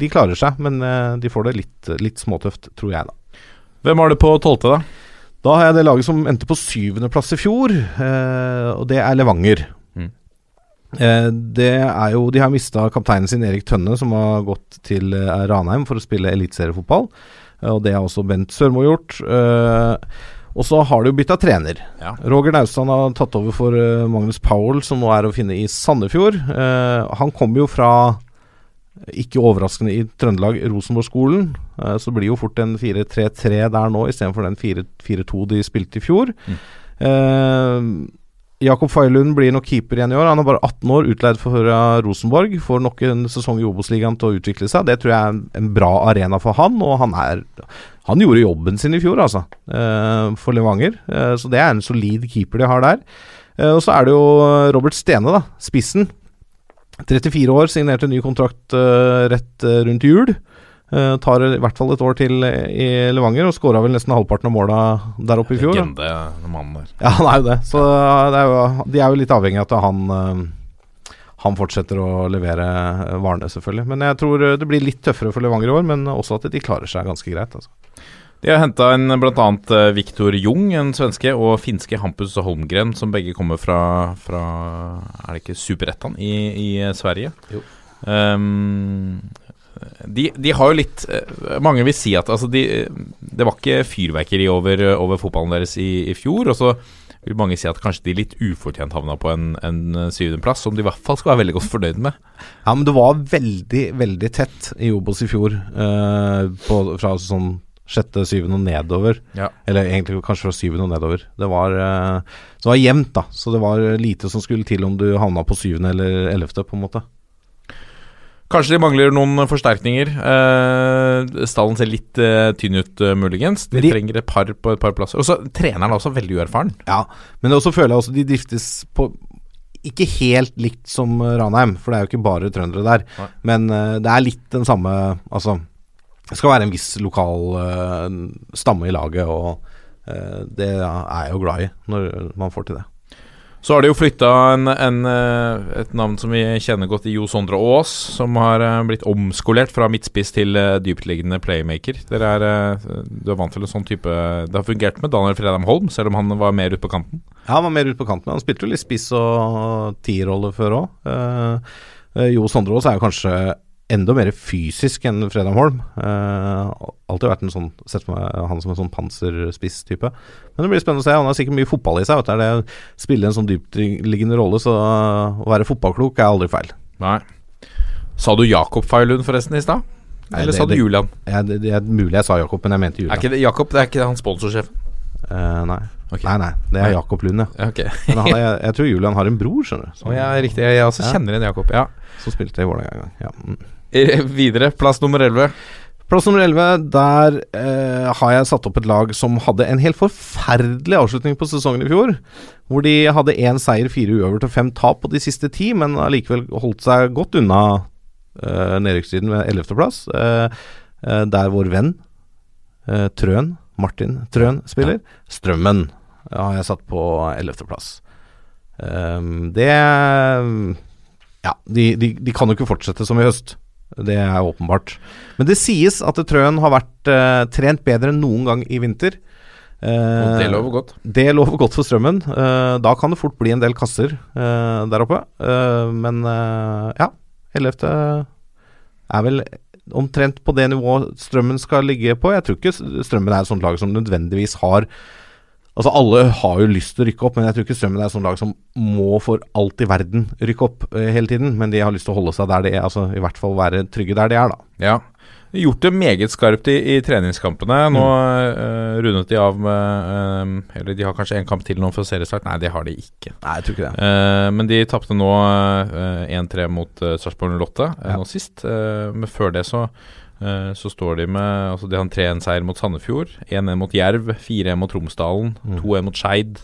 de klarer seg, men eh, de får det litt, litt småtøft, tror jeg, da. Hvem har du på tolvte, da? Da har jeg det laget som endte på syvendeplass i fjor, eh, og det er Levanger. Mm. Eh, det er jo De har mista kapteinen sin, Erik Tønne, som har gått til eh, Ranheim for å spille eliteseriefotball. Og det har også Bent Sørmo gjort. Og så har de jo bytta trener. Ja. Roger Naustdal har tatt over for Magnus Powell, som nå er å finne i Sandefjord. Han kommer jo fra, ikke overraskende i Trøndelag, Rosenborg-skolen. Eh, så det blir jo fort en 4-3-3 der nå, istedenfor den 4-4-2 de spilte i fjor. Eh, Jakob Feilund blir nok keeper igjen i år. Han er bare 18 år, utleid for uh, Rosenborg. Får nok en sesong i Obos-ligaen til å utvikle seg. Det tror jeg er en, bra arena for han, og han er Han gjorde jobben sin i fjor, altså, eh, for Levanger. Eh, så det er en solid keeper de har der. Eh, og så er det jo Robert Stene, da. Spissen. 34 år, signerte ny kontrakt eh, rett eh, rundt jul. Uh, tar i hvert fall et år til i Levanger, og skåra vel nesten halvparten av måla der oppe i fjor. Legende, den mannen der. Ja, han er jo det. Så det er jo, de er jo litt avhengig av at han uh, han fortsetter å levere varene, selvfølgelig. Men jeg tror det blir litt tøffere for Levanger i år, men også at de klarer seg ganske greit. Altså. De har henta inn bl.a. Viktor Jung, en svenske, og finske Hampus Holmgren, som begge kommer fra, fra Er det ikke Superettan i, i Sverige? Jo. Um, de, de har jo litt eh, Mange vil si at altså de, det var ikke fyrverkeri over, over fotballen deres i, i fjor. Og så vil mange si at kanskje de litt ufortjent havna på en, en syvendeplass, som de i hvert fall skal være veldig godt fornøyd med. Ja, men det var veldig, veldig tett i Obos i fjor. eh, på, fra sånn sjette, syvende og nedover. Ja. Eller egentlig kanskje fra syvende og nedover. Det var, øh, det var jevnt, da. Så det var lite som skulle til om du havna på syvende eller ellevte, på en måte. Kanskje de mangler noen forsterkninger. Eh, stallen ser litt eh, tynn ut, uh, muligens. De, De- trenger et par på et par plasser. Og så Treneren er også veldig uerfaren. Ja, men også føler jeg også de driftes på ikke helt likt som eh, Ranheim, for det er jo ikke bare trøndere der. Nei. Men eh, det er litt den samme Altså, det skal være en viss lokal uh, stamme i laget, og uh, det er jeg jo glad i når man får til det. Så har de jo flytta eh, et navn som vi kjenner godt i Jo Sondre Aas, som har blitt omskolert fra midtspiss til dyptliggende playmaker. Er, du er vant til en sånn type Det har fungert med Daniel Fredheim Holm, selv om han var mer ute på kanten. Ja, han var mer ute på kanten, men han spilte jo litt spiss og tierrolle før òg. Jo Sondre Aas er jo kanskje enda mer fysisk enn Fredheim Holm. Uh, alltid vært en sånn sett på han som en sånn panserspiss-type. Men det blir spennende å se. Han har sikkert mye fotball i seg. Vet du. Det spille en sånn dyptliggende rolle, så å være fotballklok er aldri feil. Nei. Sa du Jakob Feilund forresten i stad? Eller det- sa du Julian? Jeg, det, det er mulig jeg sa Jakob, men jeg mente Julian. Er ikke det Jakob? Det er ikke han sponsorsjefen? Uh, nei. Okay. nei, nei. Det er Jakob Lund, ja. Okay. Men han, jeg, jeg tror Julian har en bror, skjønner du. Å, ja, riktig. Jeg, jeg også Ja. kjenner igjen Jakob. Ja. Som spilte i Vålerenga en gang. Ja. Eh, Videre, plass nummer 11. Plass nummer 11, der eh, har jeg satt opp et lag som hadde en helt forferdelig avslutning på sesongen i fjor. Hvor de hadde én seier, fire uøvert og fem tap på de siste ti, men allikevel holdt seg godt unna eh, nedrykkstiden med 11.-plass. Eh, eh, der vår venn eh, Trøen, Martin Trøen, spiller. Strømmen har jeg satt på 11.-plass. Um, det Ja, de, de, de kan jo ikke fortsette som i høst. Det er åpenbart. Men det sies at Trøen har vært uh, trent bedre enn noen gang i vinter. Uh, det lover godt. det lover godt for strømmen. Uh, da kan det fort bli en del kasser der oppe. Men ja, 11. er vel omtrent på det nivået strømmen skal ligge på. Jeg tror ikke strømmen er et sånt lag som nødvendigvis har Altså Alle har jo lyst til å rykke opp, men jeg tror ikke Strømmen er et sånt lag som må for alt i verden rykke opp eh, hele tiden. Men de har lyst til å holde seg der de er, altså i hvert fall være trygge der de er, da. Ja. Gjort det meget skarpt i, i treningskampene. Nå eh, rundet de av med eh, Eller de har kanskje en kamp til nå for seriestart. Nei, det har de ikke. Nei, jeg tror ikke det. uh, men de tapte nå uh, 1-3 mot uh, Sarpsborg 08 eh, Ja. nå sist. Men før det så så står de med Altså De har en 3-1-seier mot Sandefjord, 1-1 mot Jerv, 4-1 mot Tromsdalen, Mm. 2-1 mot Skeid,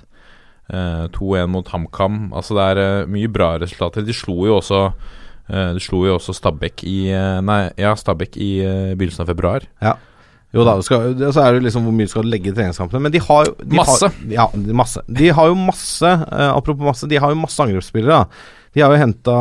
eh, 2-1 mot HamKam. Altså det er eh, mye bra resultater. De slo jo også eh, De slo jo også Stabæk i eh, Nei, ja, Stabæk i eh, begynnelsen av februar. Jo da, skal, så er det liksom hvor mye du skal legge i treningskampene. Men de har jo de Masse. Har, ja, masse. De har jo masse, eh, apropos masse, de har jo masse angrepsspillere. da. De har jo henta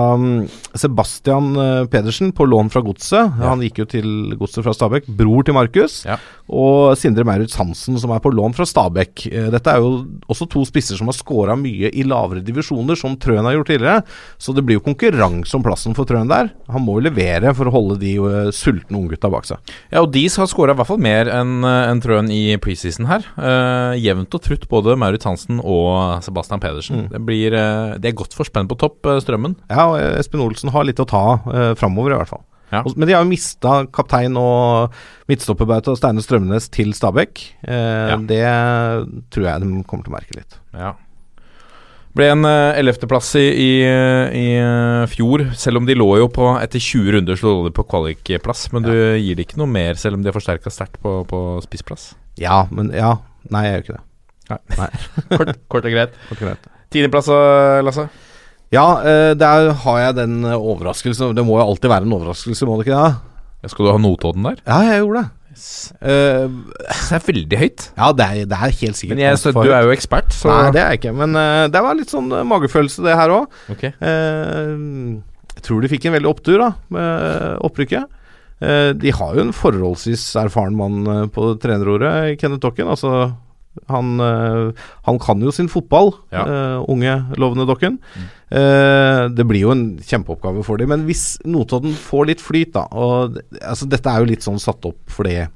Sebastian eh, Pedersen på lån fra Godset. Han gikk jo til Godset fra Stabæk. Bror til Markus. Ja. Og Sindre Maurits Hansen, som er på lån fra Stabæk. Eh, Dette er jo også to spisser som har scora mye i lavere divisjoner, som Trøen har gjort tidligere. Så det blir jo konkurranse om plassen for Trøen der. Han må jo levere for å holde de eh, sultne unggutta bak seg. Ja, og de har scora i hvert fall mer enn en Trøen i preseason her. Uh, jevnt og trutt både Maurits Hansen og Sebastian Pedersen. Det blir uh, De er godt forspent på topp, Strømmen. Ja, og eh, Espen Olsen har litt å ta uh, framover, i hvert fall. Ja. Men de har jo mista kaptein og midtstopperbauta Steine Strømnes til Stabæk. Eh, Ja. Det tror jeg de kommer til å merke litt. Ja. Ble en ellevteplass i, i, i eh, fjor, selv om de lå jo på Etter 20 runder så lå de på kvalikplass, men du gir det ikke noe mer selv om de har forsterka sterkt på, på spissplass. Ja, men ja. Nei, jeg gjør ikke det. Nei. Kort, kort og greit. Kort og greit. Tiendeplass, eh, Lasse? Ja, eh, der har jeg den eh, overraskelsen. Det må jo alltid være en overraskelse, må det ikke det? Ja, Skal du ha Notodden der? Ja, jeg gjorde det. Eh, Det er veldig høyt. ja, det er, det er helt sikkert Men jeg, så, du er jo ekspert, så Nei, det er jeg ikke. Men uh, det var litt sånn magefølelse, det her òg. Ok. jeg tror de fikk en veldig opptur da med opprykket. De har jo en forholdsvis erfaren mann på trenerordet, Kenneth Tokken. Altså, han, eh, han kan jo sin fotball, Ja. uh, unge, lovende Dokken. Eh, det blir jo en kjempeoppgave for dem. Men hvis Notodden får litt flyt, da og, altså, Dette er jo litt sånn satt opp fordi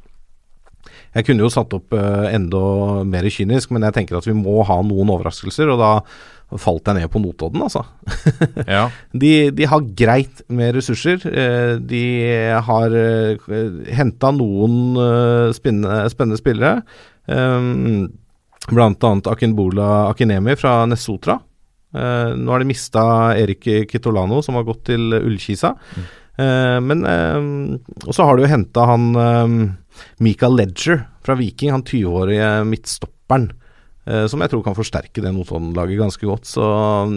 jeg kunne jo satt opp uh, enda mer kynisk, men jeg tenker at vi må ha noen overraskelser, og da falt jeg ned på Notodden, altså. Ja. De, de har greit med ressurser. De har henta noen spennende spillere. Um, annet Akinbola Akinemi fra Nessotra. Uh, nå har de mista Erik Kitolano, som har gått til Ullkisa. Eh, men uh, Og så har de jo henta han eh, Michael Ledger fra Viking, han 20-årige midtstopperen. eh, som jeg tror kan forsterke det Notodden-laget ganske godt. Så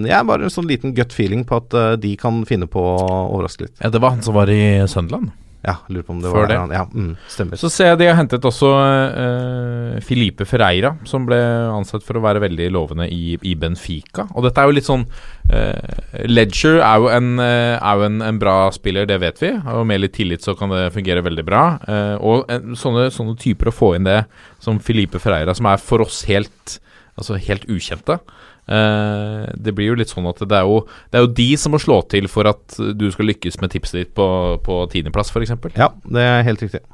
jeg ja, bare en sånn liten gut feeling på at eh, de kan finne på å overraske litt. ja, det var han som var i Sunderland. Ja, lurer på om det Før var det. han. Ja, mm, stemmer. Så ser jeg de har hentet også uh, Filipe Ferreira, som ble ansett for å være veldig lovende i, i Benfica. Og dette er jo litt sånn uh, Ledger er jo, en, uh, er jo en, en bra spiller, det vet vi. Og med litt tillit så kan det fungere veldig bra. Og en, sånne, sånne typer å få inn det, som Filipe Ferreira, som er for oss helt, altså helt ukjente. Eh, det blir jo litt sånn at det er jo, det er jo de som må slå til for at du skal lykkes med tipset ditt på, på tiendeplass, f.eks. Ja, det er helt riktig.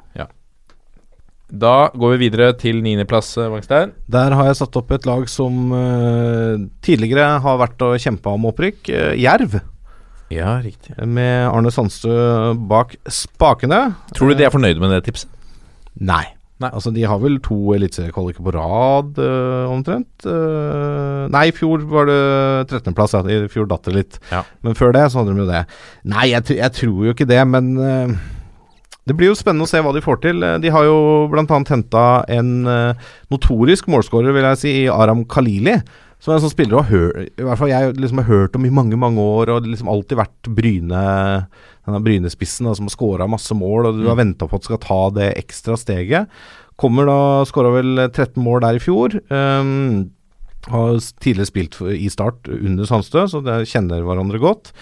Da går vi videre til niendeplass, eh, Wangstein. Der har jeg satt opp et lag som uh, tidligere har vært og kjempa om opprykk. Uh, Jerv, Ja, riktig. med Arne Sandstø bak spakene. Tror du de er fornøyde med det tipset? Nei. Nei. Altså, de har vel to eliteseriekvaliker på rad, øh, omtrent. Uh, nei, i fjor var det 13.-plass. Ja. I fjor datt det litt. Ja. Men før det så hadde de jo det. Nei, jeg, jeg tror jo ikke det, men øh, det blir jo spennende å se hva de får til. De har jo bl.a. henta en øh, notorisk målskårer, vil jeg si, i Aram Khalili. Som er en sånn spiller du har hørt, i hvert fall jeg liksom har hørt om i mange mange år, og liksom alltid vært Bryne denne Brynespissen da, som har skåra masse mål, og du har venta på at skal ta det ekstra steget. Kommer da Skåra vel 13 mål der i fjor. Um, har tidligere spilt i Start under Sandstø, så de kjenner hverandre godt.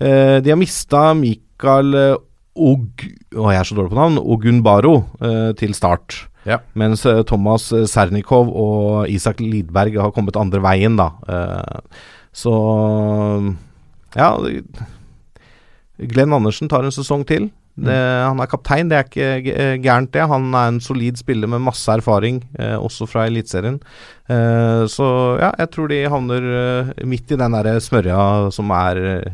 Uh, de har mista Mikael eh, Og... Å, jeg er så dårlig på navn. Ogunbaro uh, til Start. Ja. Mens eh, Thomas eh, Sernikov og Isak Lidberg har kommet andre veien, da. Eh, så Ja. Glenn Andersen tar en sesong til. Det, han er kaptein, det er ikke eh, gærent, det. Han er en solid spiller med masse erfaring, eh, også fra Eliteserien. Eh, så ja, jeg tror de havner eh, midt i den derre smørja som er eh,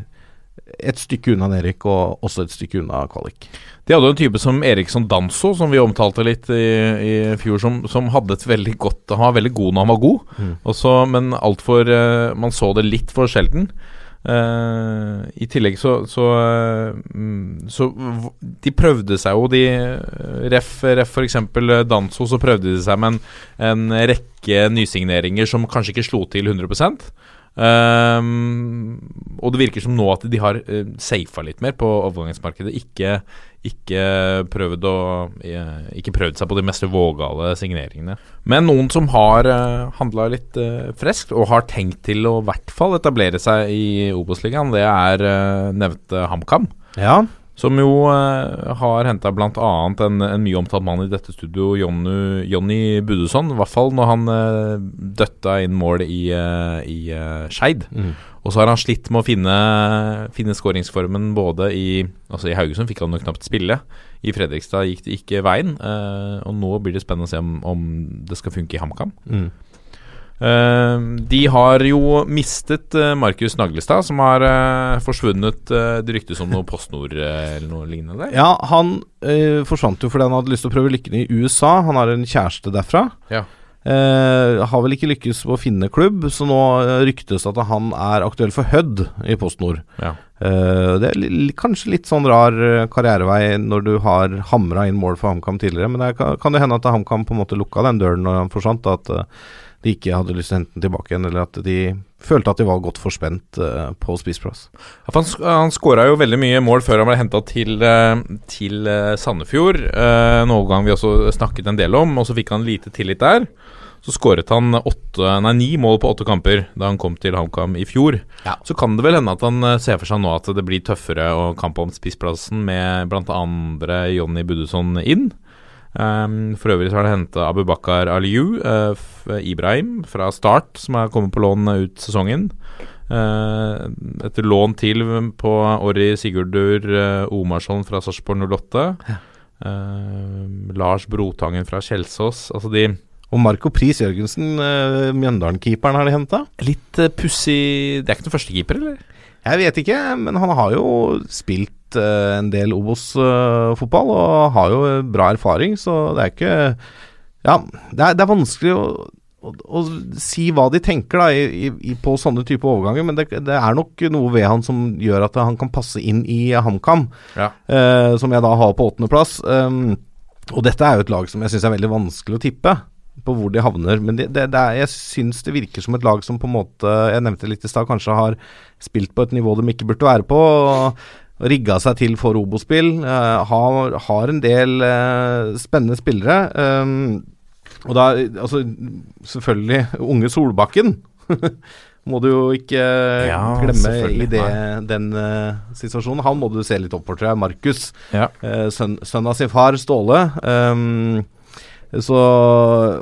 et stykke unna Erik, og også et stykke unna kvalik. De hadde jo en type som Eriksson Danso, som vi omtalte litt i, i fjor, som, som hadde et veldig godt Han var veldig god når han var god, Mm. også, men altfor uh, Man så det litt for sjelden. Eh, I tillegg så så, mm, så De prøvde seg jo, de eh, Ref, ref f.eks. Danso, så prøvde de seg med en, en rekke nysigneringer som kanskje ikke slo til 100 Ehm, og det virker som nå at de har uh, safa litt mer på overgangsmarkedet. Ikke, ikke prøvd å uh, Ikke prøvd seg på de mest vågale signeringene. Men noen som har uh, handla litt uh, friskt, og har tenkt til å i hvert fall etablere seg i Obos-ligaen, det er uh, nevnte HamKam. Ja. Som jo eh, har henta bl.a. En, en mye omtalt mann i dette studio, Jonny, Jonny Budusson. I hvert fall når han eh, døtta inn mål i, eh, i eh, Skeid. Mm. Og så har han slitt med å finne, finne skåringsformen både i Altså i Haugesund fikk han jo knapt spille. I Fredrikstad gikk det ikke veien. eh, og nå blir det spennende å se om, om det skal funke i HamKam. Mm. Eh, de har jo mistet uh, Markus Naglestad, som har eh, forsvunnet. eh, det ryktes om noe PostNord eh, eller noe lignende. Ja, han eh, forsvant jo fordi han hadde lyst til å prøve lykken i USA. Han har en kjæreste derfra. Ja. Uh, har vel ikke lykkes på å finne klubb, så nå eh, ryktes at han er aktuell for Hødd i PostNord. Ja. Uh, det er li kanskje litt sånn rar eh, karrierevei når du har hamra inn mål for HamKam tidligere, men det kan, kan det hende at HamKam på en måte lukka den døren når han forsvant, at eh, de ikke hadde lyst til å hente den tilbake igjen, eller at de følte at de var godt forspent uh, på spissplass. Ja, han, sk- han skåra jo veldig mye mål før han ble henta til, uh, til eh, Sandefjord. Uh, en overgang vi også snakket en del om, og så fikk han lite tillit der. Så skåret han åtte, nei, ni mål på åtte kamper da han kom til HamKam i fjor. Ja. Så kan det vel hende at han ser for seg nå at det blir tøffere å kamp om spissplassen med bl.a. Jonny Buddusson inn. Um, for øvrig så har det henta Abubakar Aliyu, uh, Ibrahim fra Start, som er kommet på lån ut sesongen. Uh, etter lån til på Orri Sigurdur uh, Omarsson fra Sarpsborg 08. Eh, Lars Brotangen fra Kjelsås. Altså de Og Marco Pris Jørgensen, uh, Mjøndalen-keeperen, har de henta? Litt uh, pussig Det er ikke noen førstekeeper, eller? Jeg vet ikke, men han har jo spilt eh, en del Obos-fotball og har jo bra erfaring, så det er ikke Ja, det er, det er vanskelig å, å, å si hva de tenker da i, i, på sånne type overganger, men det, det er nok noe ved han som gjør at han kan passe inn i HamKam, Ja. uh, som jeg da har på åttendeplass. Um, og dette er jo et lag som jeg syns er veldig vanskelig å tippe på hvor de havner. Men det, det, det er, jeg syns det virker som et lag som på en måte Jeg nevnte litt i stad, kanskje har spilt på et nivå de ikke burde være på. og Rigga seg til for Obo-spill. eh, har, har en del uh, spennende spillere. Um, og da Altså, selvfølgelig unge Solbakken. må du jo ikke Ja, glemme i det, den uh, situasjonen. Han må du se litt opp for, tror jeg. Markus. Ja. Eh, sønn, sønn av sin far, Ståle. Um, så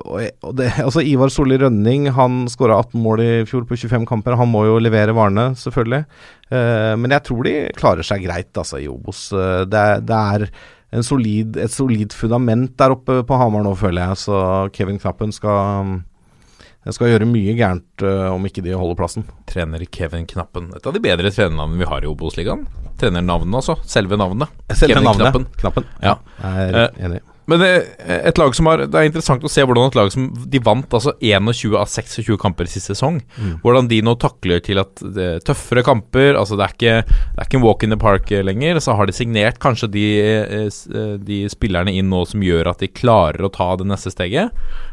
og, det, altså Ivar Solli Rønning Han skåra 18 mål i fjor på 25 kamper. Han må jo levere varene, selvfølgelig. Eh, men jeg tror de klarer seg greit altså, i Obos. Eh, det, er- det er en solid, et solid fundament der oppe på Hamar nå, føler jeg. Så Kevin Knappen skal, skal gjøre mye gærent eh, om ikke de holder plassen. Trener Kevin Knappen. Et av de bedre trenernavnene vi har i Obos-ligaen. Trenernavnet, altså. Selve navnet. Selve Kevin navnet. Knappen. Knappen. Ja. Jeg er Eh, enig. Men det, et lag som har Det er interessant å se hvordan et lag som De vant altså 21 av 26 kamper sist sesong. Hvordan de nå takler til at det er tøffere kamper. Altså Det er ikke Det er ikke en walk in the park eh, lenger. Så har de signert kanskje de, eh, eh, de spillerne inn nå som gjør at de klarer å ta det neste steget.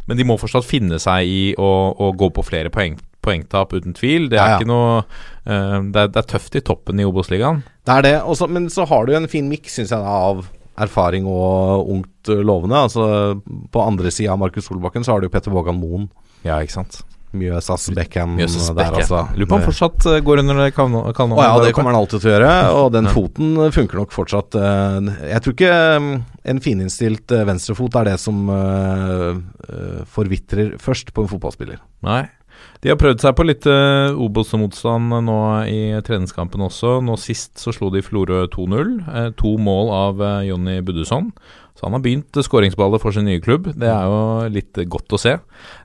Men de må fortsatt finne seg i å, å gå på flere poeng, poengtap, uten tvil. Det er Ja, ja. ikke noe eh, det, er, det er tøft i toppen i Obos-ligaen. Det er det, også, men så har du en fin miks, syns jeg, av erfaring og ungt uh, lovende. Altså På andre sida av Markus Solbakken så har du Petter Vågan Moen. Ja, ikke sant. Mjøsas Beckham Mjøsas der, altså. Lurer på om han fortsatt eh, går under kallenavnet. Å ja, det kommer han alltid til å gjøre, og den foten funker nok fortsatt. eh, Jeg tror ikke um, en fininnstilt eh, venstrefot er det som eh, eh, forvitrer først på en fotballspiller. Nei. De har prøvd seg på litt uh, Obos-motstand nå i treningskampen også. Nå sist så slo de Florø 2-0. Uh, to mål av uh, Jonny Buddusson. Så han har begynt skåringsballet for sin nye klubb. Det er jo litt eh, godt å se.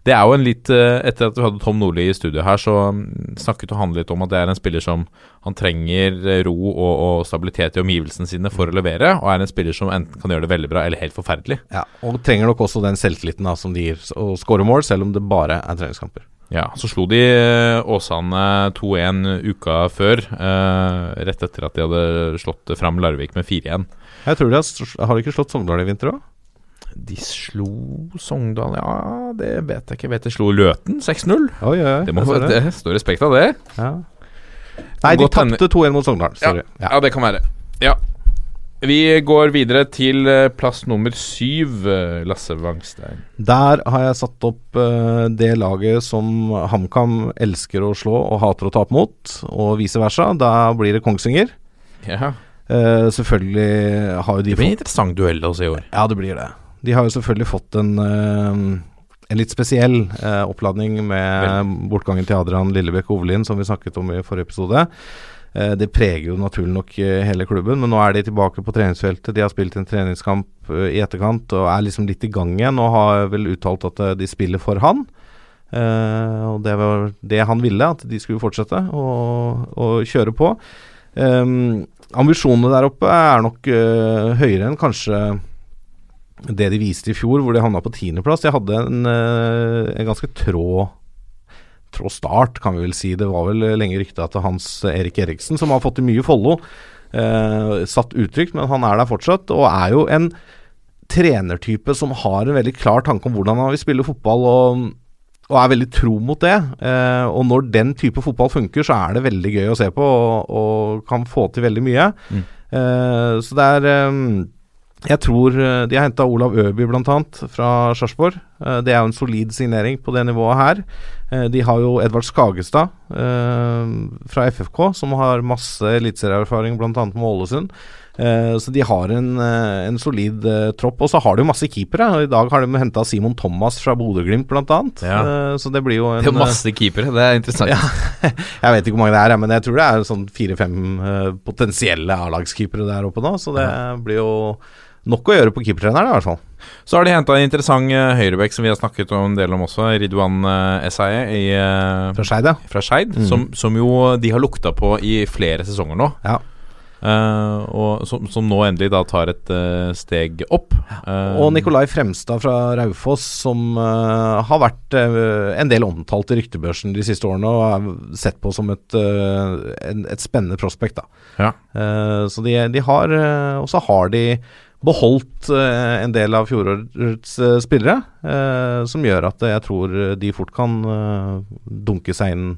Det er jo en litt eh, Etter at vi hadde Tom Nordli i studio her, så mm, snakket han litt om at det er en spiller som han trenger eh, ro og, og stabilitet i omgivelsene sine for å levere, og er en spiller som enten kan gjøre det veldig bra eller helt forferdelig. Ja, Og trenger nok også den selvtilliten da, som de gir, å skåre mål, selv om det bare er treningskamper. Ja, så slo de eh, Åsane 2-1 uka før, eh, rett etter at de hadde slått fram Larvik med 4-1. Jeg tror de har, har de ikke slått Sogndal i vinter òg? De slo Sogndal Ja, det vet jeg ikke. Vet de slo Løten 6-0. Oi, oi, oi. Det må Jeg få det står respekt av det. Ja. Nei, de tapte 2-1 mot Sogndal. Sorry. Ja, ja, det kan være. Ja. Vi går videre til eh, plass nummer syv, eh, Lasse Wangstein. Der har jeg satt opp eh, det laget som HamKam elsker å slå og hater å tape mot, og vice versa. Da blir det Kongsvinger. Ja. Eh, selvfølgelig har jo de Det blir en interessant duell også i år. Ja, det blir det. De har jo selvfølgelig fått en, en litt spesiell oppladning med bortgangen til Adrian Lillebekk Ovelin, som vi snakket om i forrige episode. Eh, det preger jo naturlig nok eh, hele klubben, men nå er de tilbake på treningsfeltet. De har spilt en treningskamp eh, i etterkant og er liksom litt i gang igjen, og har vel uttalt at de spiller for han. Og det var det han ville, at de skulle fortsette å, å kjøre på. Um, ambisjonene der oppe er nok uh, høyere enn kanskje det de viste i fjor, hvor de havna på tiendeplass. De hadde en, uh, en ganske trå trå start, kan vi vel si. Det var vel lenge rykta til Hans Erik Eriksen, som har fått til mye follo. Eh, satt utrygt, men han er der fortsatt, og er jo en trenertype som har en veldig klar tanke om hvordan han vil spille fotball, og, og er veldig tro mot det. Eh, og når den type fotball funker, så er det veldig gøy å se på, og, og kan få til veldig mye. Eh, så det er eh, jeg tror eh, De har henta Olav Øby bl.a. fra Sarpsborg. Eh, Det er jo en solid signering på det nivået her. Eh, De har jo Edvard Skagestad eh, fra FFK, som har masse eliteserieerfaring bl.a. med Ålesund. Eh, Så de har en, en solid tropp. Og så har de jo masse keepere. I dag har de henta Simon Thomas fra Bodø-Glimt bl.a. Ja. Eh, Så det blir jo en Det er masse keepere, det er interessant. Ja. Jeg vet ikke hvor mange det er, men jeg tror det er sånn fire-fem potensielle A-lagskeepere der oppe nå. Så det blir jo nok å gjøre på keepertreneren i hvert fall. Så har de henta en interessant uh, høyrebekk som vi har snakket om en del om også, Ridwan uh, Esaye i, eh, Fra Skeid, ja. fra Skeid, Mm. som, som jo de har lukta på i flere sesonger nå. Ja. Uh, og som, som nå endelig da tar et uh, steg opp. Uh, Og Nikolai Fremstad fra Raufoss, som eh, har vært eh, en del omtalt i ryktebørsen de siste årene, og er sett på som et, eh, en, et spennende prospekt. Da. Ja. Eh, så de, de har eh, Og så har de beholdt eh, en del av fjorårets eh, spillere, eh, som gjør at jeg tror de fort kan dunke seg inn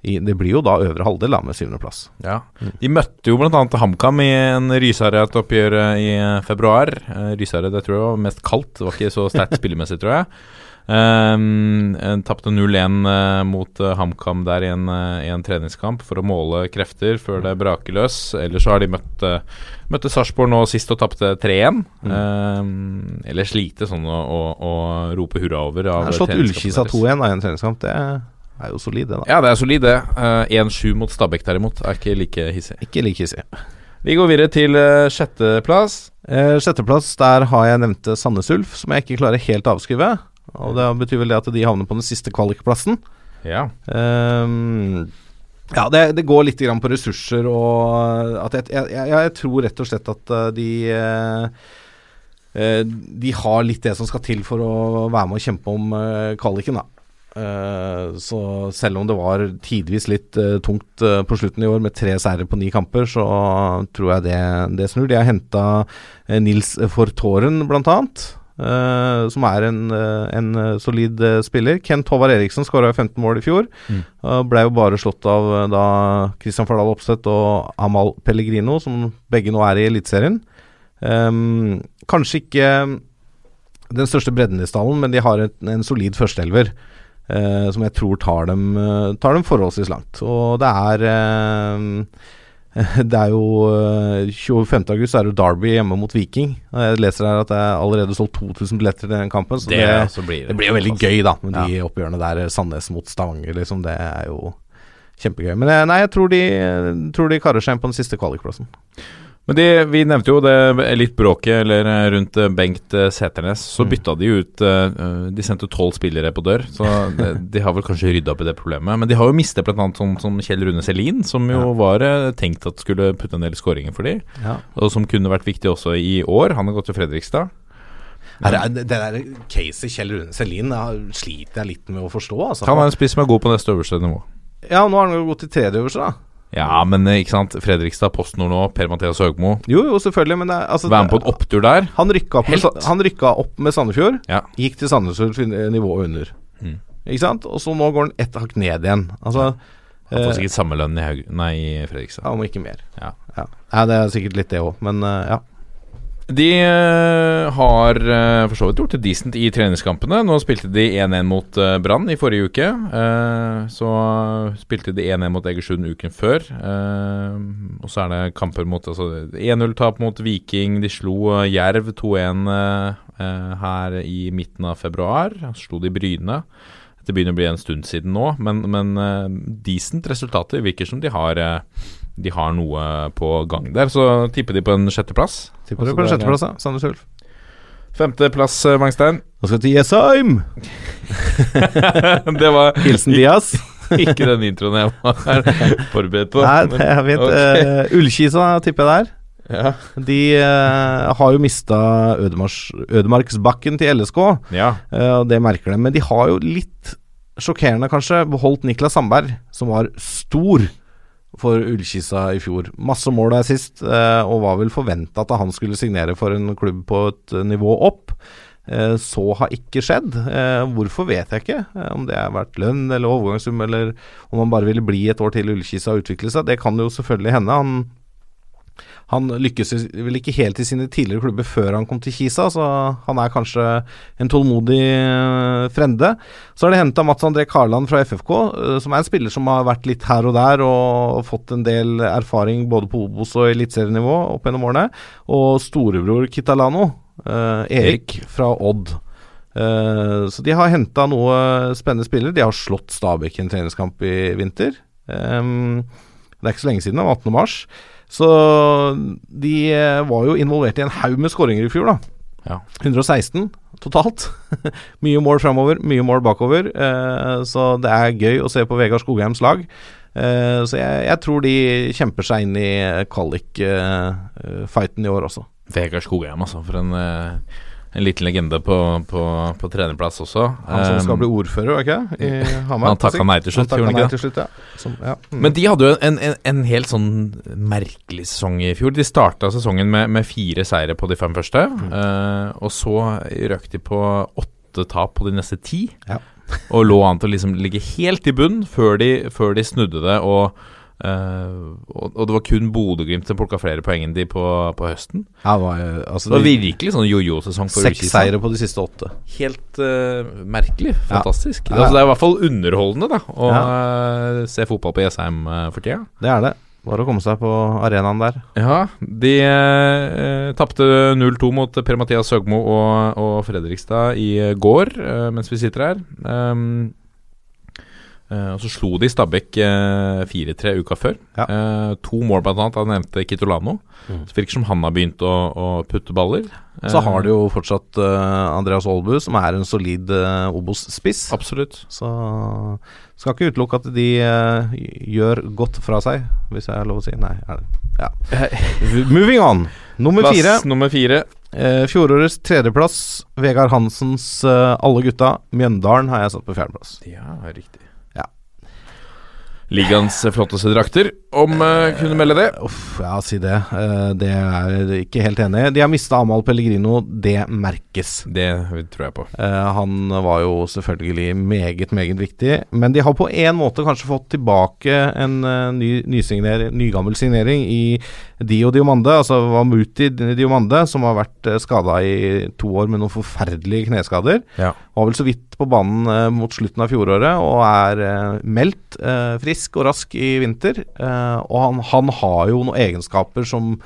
i Det blir jo da øvre halvdel, med syvendeplass. Ja. De møtte jo bl.a. HamKam i en Rysare-oppgjør i eh, februar. Rysare det tror jeg var mest kaldt, det var ikke så sterkt spillemessig, tror jeg. Um, Tapte 0-1 eh, mot eh, HamKam der i en, i en treningskamp for å måle krefter før det braker løs. Ellers så har de møtt uh, Møtte Sarpsborg nå sist og tapte 3-1. Um, eller slite sånn å, å, å rope hurra over. Av har slått Ullkisa 2-1 da, i en treningskamp. Det er jo solid, det, da. Ja, det er solid, det. Eh, 1-7 mot Stabæk derimot er ikke like hissig. Ikke like hissig. Vi går videre til uh, sjetteplass. Eh, sjetteplass, der har jeg nevnte Sandnes Ulf, som jeg ikke klarer helt å avskrive. Og det betyr vel det at de havner på den siste kvalikplassen. Ja. Um, ja, det, det går litt grann på ressurser og at jeg, jeg, jeg, tror rett og slett at eh, de eh, eh, De har litt det som skal til for å være med og kjempe om eh, kvaliken, da. Eh, så selv om det var tidvis litt eh, tungt eh, på slutten i år med tre seire på ni kamper, så tror jeg det, det snur. De har henta Nils Fortåren, blant annet. Eh, som er en, uh, en eh, solid uh, spiller. Kent Håvard Eriksen skåra 15 mål i fjor. Mm. Uh, ble jo bare slått av da Christian Fardal Opseth og Amal Pellegrino, som begge nå er i Eliteserien. Um, kanskje ikke den største bredden i stallen, men de har et, en solid førsteelver. som jeg tror tar dem, tar dem forholdsvis langt. Og det er Det er jo eh, 25. august er det jo Derby hjemme mot Viking. Og Jeg leser her at det er allerede solgt 2000 billetter til den kampen. Så det, så blir det blir jo veldig gøy, da, med de oppgjørene der. Sandnes mot Stavanger, liksom. Det er jo kjempegøy. Men eh, nei, jeg tror de, tror de karer seg inn på den siste kvalikplassen. Men de, vi nevnte jo det litt bråket eller eh, rundt eh, Bengt eh, Seternes. Så Mm. bytta de ut De sendte tolv spillere på dør, så de, de har vel kanskje rydda opp i det problemet. Men de har jo mistet bl.a. sånn som Kjell Rune Selin, som jo var tenkt at skulle putte en del skåringer for de, Ja. og som kunne vært viktig også i år. Han har gått til Fredrikstad. Er det, der caset Kjell Rune Selin sliter jeg litt med å forstå. Altså. Han er en spiss som er god på neste øverste nivå. Ja, nå har han jo gått til tredje øverste, da. Ja, men eh, ikke sant. Fredrikstad, PostNord nå, Per-Mathias Høgmo. Jo, jo, selvfølgelig, men det, altså, Være med på en opptur der. han, rykka opp med, han rykka opp med Sandefjord, Ja. gikk til Sandefjord nivået under. Mm. Ikke sant? Og så nå går han ett hakk ned igjen. Altså Han får eh, sikkert samme lønn i, Haug nei, i Fredrikstad. Ja, om ikke mer. Ja. ja. det er sikkert litt det òg, men eh, ja. De eh, har eh, for så vidt gjort det decent i treningskampene. Nå spilte de 1-1 mot eh, Brann i forrige uke. Så spilte de 1-1 mot Egersund uken før. Og så er det kamper mot altså, 1-0-tap mot Viking. De slo Jerv 2-1 eh, eh, her i midten av februar. Så slo de Bryne. Det begynner å bli en stund siden nå, men, men decent resultater. Virker som de har de har noe på gang der, så tipper de på en sjetteplass. Tipper du på sjetteplass, da? Sandnes Ulf. Femteplass, Mangstein. Nå skal vi til Jessheim! det var Hilsen Diaz. ikke den introen jeg var forberedt på. Nei, det er fint. Okay. Uh, Ullkisa tipper jeg der. ja. De uh, har jo mista Ødemarksbakken til LSK, ja. uh, og det merker de. Men de har jo litt sjokkerende, kanskje, beholdt Niklas Sandberg, som var stor for Ullkisa i fjor. Masse mål der sist, eh, og var vel forventa at han skulle signere for en klubb på et eh, nivå opp. Eh, Så har ikke skjedd. Hvorfor vet jeg ikke. Om det har vært lønn eller overgangssum, eller om han bare ville bli et år til i og utvikle seg. Det kan jo selvfølgelig hende. Han, han lykkes vel ikke helt i sine tidligere klubber før han kom til Kisa, så han er kanskje en tålmodig eh, frende. Så har det henta Mats André Karland fra FFK, eh, som er en spiller som har vært litt her og der og fått en del erfaring både på Obos og eliteserienivå opp gjennom årene. Og storebror Kitalano, eh, Erik fra Odd. Så de har henta noe spennende spillere. De har slått Stabæk i en treningskamp i vinter. Det er ikke så lenge siden, det var 18. mars. Så de eh, var jo involvert i en haug med skåringer i fjor, da. Ja. 116 totalt. mye mål framover, mye mål bakover. Eh, så det er gøy å se på Vegard Skogheims lag. Eh, så jeg, jeg tror de kjemper seg inn i kvalik-fighten i år også. Vegard Skogheim, altså. For en, eh, en liten legende på, på, på trenerplass også. Han som skal Um, bli ordfører, var ikke det? I Hamar. Han takka nei til slutt, gjorde han ikke det? ja. Som, ja. Mm. Men de hadde jo en, en, en helt sånn merkelig sesong i fjor. De starta sesongen med, med fire seire på de fem første, eh, og så røk de på åtte tap på de neste ti. Ja. og lå an til å liksom ligge helt i bunn før de, før de snudde det. Og, eh, og, og det var kun Bodø-Glimt som plukka flere poeng enn de på, på høsten. Ja, det var, altså, Det var virkelig sånn jojo-sesong for Seks seire på de siste åtte. Helt uh, merkelig. Fantastisk. Ja. Altså, det er i hvert fall underholdende da å uh, se fotball på Jessheim uh, for tida. Det er det. Bare å komme seg på arenaen der. Ja, de eh, tapte 0-2 mot Per-Mathias Søgmo og, og Fredrikstad i eh, går, eh, mens vi sitter her. Um, eh, og så slo de Stabæk uh, 4-3 uka før. Ja. Uh, to mål, annet, av nevnte Kitolano. Mm. Så virker som han har begynt å, å putte baller. Så har de jo fortsatt eh, Andreas Aalbu, som er en solid uh, Obos-spiss. Absolutt. Så skal ikke utelukke at de eh, gjør godt fra seg, hvis jeg har lov å si. Nei, er det Ja. Moving on. Nummer Plass fire. nummer fire. Eh, fjorårets tredjeplass. Vegard Hansens eh, Alle gutta. Mjøndalen har jeg satt på fjerdeplass. Ja, riktig. Ligaens flotteste drakter, om uh, kunne melde det. Uff, ja, si det. Uh, det er ikke helt enig i. De har mista Amahl Pellegrino. Det merkes. Det tror jeg på. Uh, han var jo selvfølgelig meget, meget viktig. Men de har på en måte kanskje fått tilbake en uh, ny, nygammel signering i Dio Diomande, altså Vamuti Diomande, som har vært skada i to år med noen forferdelige kneskader. Ja. Var vel så vidt på banen eh, mot slutten av fjoråret og er eh, meldt eh, frisk og rask i vinter. Og han, han har jo noen egenskaper som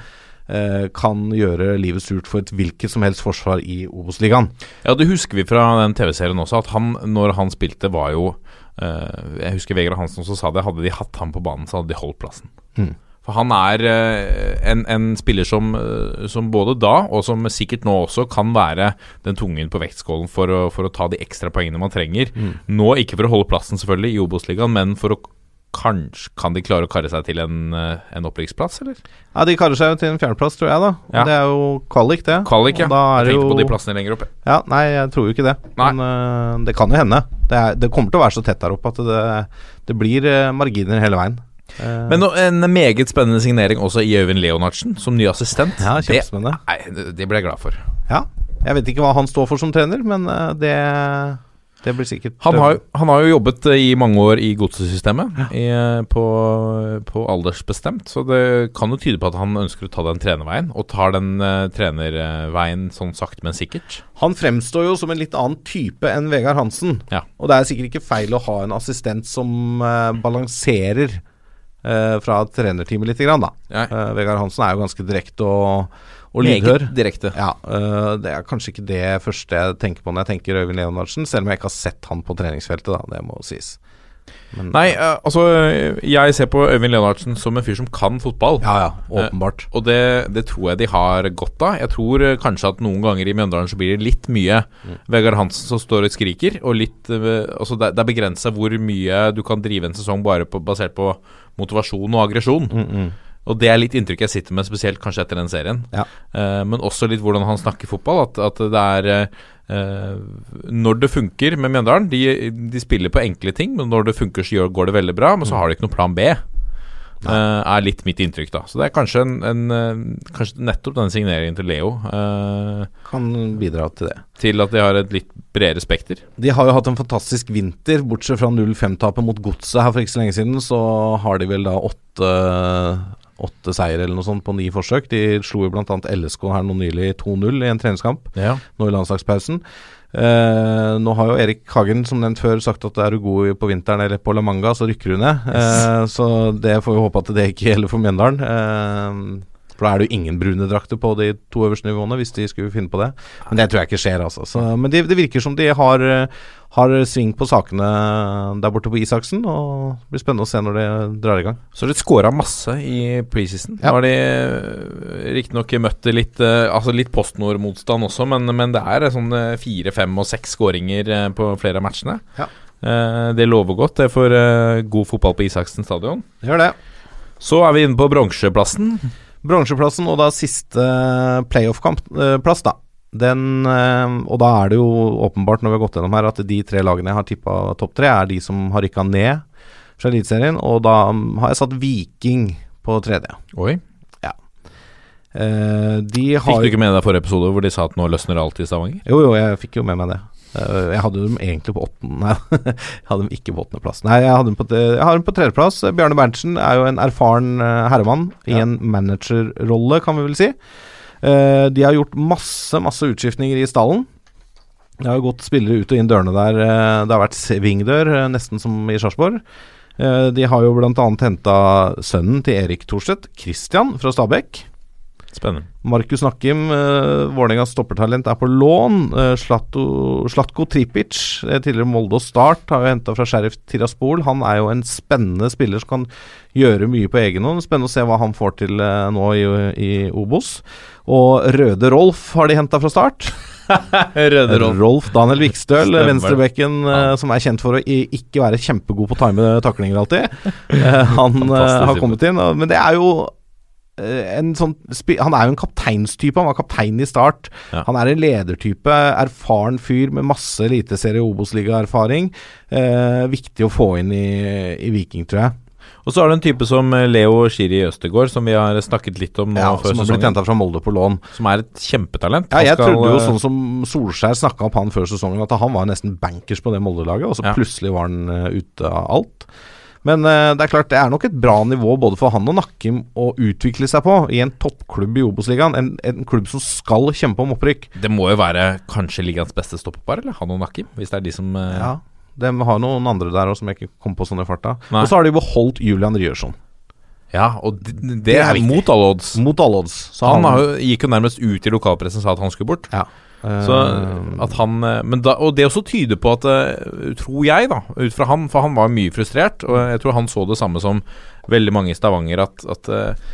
kan gjøre livet surt for et hvilket som helst forsvar i Obos-ligaen. Ja, det husker vi fra den TV-serien også, at han, når han spilte, var jo Jeg husker Vegard Hansen også sa det. Hadde de hatt ham på banen, så hadde de holdt plassen. Mm. For han er eh, en, en spiller som, eh, som både da, og som sikkert nå også, kan være den tungen på vektskålen for å, for å ta de ekstra poengene man trenger. Nå ikke for å holde plassen, selvfølgelig, i Obos-ligaen, men for å Kanskje Kan de klare å karre seg til en, eh, en opprykksplass, eller? Ja, De karer seg jo til en fjerdeplass, tror jeg. da Og Ja. Det er jo kvalik, det. Kvalik, ja. Jeg tenkte jo på de plassene lenger oppe. Ja, Nei, jeg tror jo ikke det. Nei. Men uh, det kan jo hende. Det, er, det kommer til å være så tett der oppe at det, det blir uh, marginer hele veien. Eh, Men en meget spennende signering også i Øyvind Leonardsen som ny assistent. Ja, kjempespennende. det- det ble jeg glad for. ja. Jeg vet ikke hva han står for som trener, men eh, det, det blir sikkert Han har, jo- han har jo jobbet eh, i mange år i godsesystemet, i, eh, på, på aldersbestemt, så det kan jo tyde på at han ønsker å ta den trenerveien, og tar den uh, trenerveien sånn sakte, men sikkert. Han fremstår jo som en litt annen type enn Vegard Hansen. Ja. Og det er sikkert ikke feil å ha en assistent som uh, balanserer eh, fra trenerteamet litt, grann, da. Ja. Eh, Vegard Hansen er jo ganske direkte og, og lydhør. Direkte. Ja, øh, Det er kanskje ikke det første jeg tenker på når jeg tenker Øyvind Leonardsen, selv om jeg ikke har sett han på treningsfeltet, da, det må sies. Men, Nei, uh, altså Jeg ser på Øyvind Leonardsen som en fyr som kan fotball. Ja, ja, åpenbart. Og det, det tror jeg de har godt av. Jeg tror uh, kanskje at noen ganger i Mjøndalen så blir det litt mye Vegard Hansen som står og skriker, og litt eh, Altså det, det er begrensa hvor mye du kan drive en sesong bare på, basert på motivasjon og aggresjon. Og det er litt inntrykk jeg sitter med, spesielt kanskje etter den serien. Ja. Eh, men også litt hvordan han snakker fotball. At, at det er eh, Når det funker med Mjøndalen de, de spiller på enkle ting, men når det funker, så går det veldig bra. Men så har de ikke noen plan B. eh, er litt mitt inntrykk, da. Så det er kanskje, en, en, eh, kanskje nettopp denne signeringen til Leo eh, Kan bidra til det. til at de har et litt bredere spekter. De har jo hatt en fantastisk vinter, bortsett fra 0-5-tapet mot Godset her for ikke så lenge siden, så har de vel da åtte Åtte seier eller noe sånt på ni forsøk. De slo jo bl.a. LSK her nå nylig 2-0 i en treningskamp. Ja. nå i landslagspausen. Eh, nå har jo Erik Hagen som nevnt før sagt at er du god på vinteren eller på La Manga, så rykker du ned. Eh, så det får vi håpe at det ikke gjelder for Mjøndalen. Eh, for da er det jo ingen brune drakter på de to øverste nivåene, hvis de skulle finne på det. Men det tror jeg ikke skjer, altså. Så, men det, det virker som de har, eh, har sving på sakene der borte på Isaksen, og det blir spennende å se når det drar i gang. Så har de skåra masse i preseason. Ja. Nå har de eh, riktignok møtt litt eh, Altså litt postnord-motstand også, men, men det er sånn fire, fem og seks skåringer på flere av matchene. Ja. Det lover godt. Det er for eh, god fotball på Isaksen stadion. Gjør det. Så er vi inne på bronseplassen. Bronseplassen og da siste playoff-plass, da. Den, eh, og da er det jo åpenbart når vi har gått gjennom her at de tre lagene jeg har tippa topp tre, er de som har rykka ned fra Eliteserien. Og da mm, har jeg satt Viking på tredje. Oi. Eh, de Fikk du ikke med deg forrige episode hvor de sa at nå løsner alt i Stavanger? Jo, jo, jeg fikk jo med meg det. Eh, jeg hadde dem egentlig på åttende Nei, jeg hadde dem ikke på åttendeplass. Nei, jeg, på, jeg har dem på tredjeplass. Bjarne Berntsen er jo en erfaren eh, herremann i Ja. en managerrolle, kan vi vel si. Eh, de har gjort masse, masse utskiftninger i stallen. Det har jo gått spillere ut og inn dørene der. Det har vært svingdør, nesten som i Sarpsborg. De har jo bl.a. henta sønnen til Erik Thorstvedt, Christian fra Stabæk. Spennende. Markus Nakkim, uh, Vålerengas stoppertalent, er på lån. Uh, Slatko, Slatko Tripic, eh, tidligere Molde og Start, har jo henta fra Sheriff Tiraspol. Han er jo en spennende spiller som kan gjøre mye på egen hånd. Spennende å se hva han får til uh, nå i, i Obos. Og Røde Rolf har de henta fra start. Røde Rolf Rolf Daniel Vikstøl, venstrebekken ja. som er kjent for å ikke være kjempegod på å time taklinger alltid. Han har kommet inn, men det er jo sånn Han er jo en kapteinstype. Han var kaptein i start. Ja. Han er en ledertype, erfaren fyr med masse eliteserie- og Obos-ligaerfaring. Eh, viktig å få inn i, i Viking, tror jeg. Og så er det en type som eh, Leo Shiri Østegård, som vi har snakket litt om nå Ja, før som har blitt henta fra Molde på lån. Som er et kjempetalent. Ja, jeg skal, trodde jo eh, sånn som Solskjær snakka opp han før sesongen, at han var nesten bankers på det Molde-laget, og så Ja. plutselig var han eh, ute av alt. Men uh, det er klart, det er nok et bra nivå både for han og Nakkim å utvikle seg på i en toppklubb i Obos-ligaen. En, en klubb som skal kjempe om opprykk. Det må jo være kanskje ligaens beste stoppepar, eller? Han og Nakkim? hvis det er de som uh... Ja, De har noen andre der også som jeg ikke kom på sånn i farta. Og så har de beholdt Julian Ryerson. Ja, og det, det, Det er er mot alle odds. Mot alle odds. Så Han har jo, gikk jo nærmest ut i lokalpressen og sa at han skulle bort. Ja. Så Eh, at han eh, men da, Og det også tyder på at eh, Tror jeg, da, ut fra han, for han var mye frustrert, og jeg tror han så det samme som veldig mange i Stavanger, at, at eh,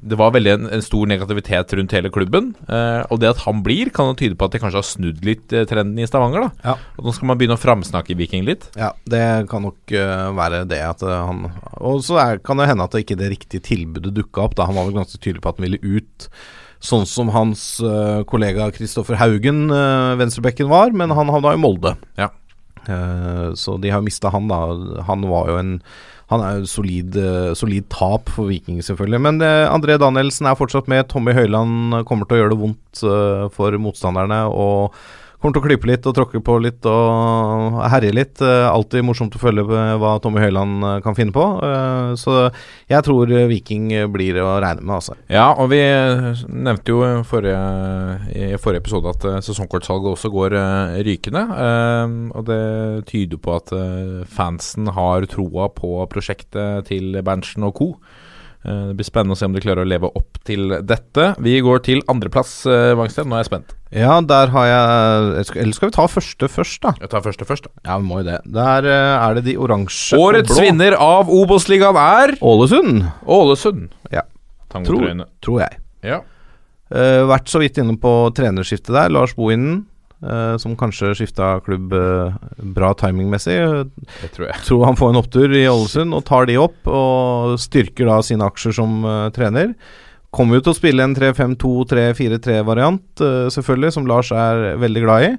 det var veldig en, en stor negativitet rundt hele klubben. eh, og det at han blir, kan jo tyde på at de kanskje har snudd litt eh, trenden i Stavanger. da Ja. Og Nå skal man begynne å framsnakke Viking litt. Ja, det kan nok uh, være det at uh, han Og så kan det hende at det ikke det riktige tilbudet dukka opp. Da Han var vel ganske tydelig på at han ville ut, sånn som hans uh, kollega Kristoffer Haugen, uh, venstrebekken, var, men han havna i Molde. Ja. Uh, så de har mista han, da. Han var jo en han er jo solid, solid tap for Viking, selvfølgelig. Men André Danielsen er fortsatt med. Tommy Høiland kommer til å gjøre det vondt for motstanderne. Og kommer til å klype litt og tråkke på litt og herje litt. Eh, alltid morsomt å følge hva Tommy Høiland eh, kan finne på. Eh, så jeg tror eh, Viking blir å regne med, altså. Ja, og vi nevnte jo forrige, i forrige episode at eh, sesongkortsalget også går eh, rykende. eh, og det tyder på at eh, fansen har troa på prosjektet til Berntsen og co. Eh, det blir spennende å se om de klarer å leve opp til dette. Vi går til andreplass, Vangsten. Wangsten. Nå er jeg spent. Ja, der har jeg Eller skal vi ta første først, da? Jeg tar første først. da. Ja, vi må jo det. Der eh, er det de oransje og Årets blå. vinner av Obos-ligaen er Ålesund, Ålesund. Ja. Tangotrøyene. tror jeg. Ja. Uh, vært så vidt inne på trenerskiftet der. Lars Bohinen, eh, som kanskje skifta klubb eh, bra timingmessig. Det tror jeg. Tror han får en opptur i Ålesund og tar de opp, og styrker da sine aksjer som eh, trener. Kommer jo til å spille en 3-5-2-3-4-3-variant, uh, selvfølgelig, som Lars er veldig glad i.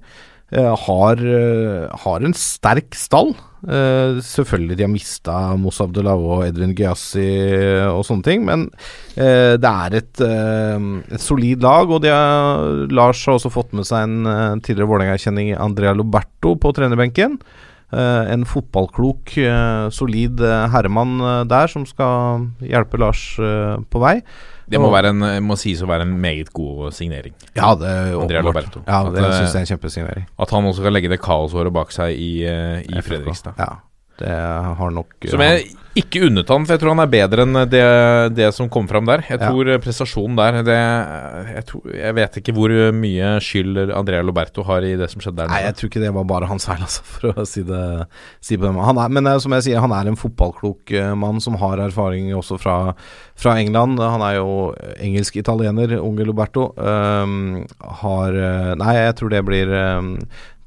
Eh, har, eh, har en sterk stall. Uh, selvfølgelig de har mista Moussa Abdullah og Edvin Gyasi og sånne ting, men uh, det er et, uh, et solid lag. Og har, Lars har også fått med seg en tidligere Vålerenga-kjenning, Andrea Loberto, på trenerbenken. En fotballklok, solid herremann der som skal hjelpe Lars på vei. Det må, være en, må sies å være en meget god signering. Ja, det er åpenbart. Ja, det eh, syns jeg er en kjempesignering. At han også kan legge det kaosåret bak seg i, eh, i Fredrikstad. Ja, det har nok Som jeg ikke unnet han, for jeg tror han er bedre enn det, det som kom fram der. Jeg tror ja. prestasjonen der det, jeg, tror, jeg vet ikke hvor mye skyld Andrea Loberto har i det som skjedde der. Nei, jeg tror ikke det var bare hans feil, altså, for å si det, si på den måten. Han er, men eh, som jeg sier, han er en fotballklok eh, mann som har erfaring også fra, fra England. Han er jo engelsk-italiener, unge Loberto. Um, har eh, Nei, jeg tror det blir um,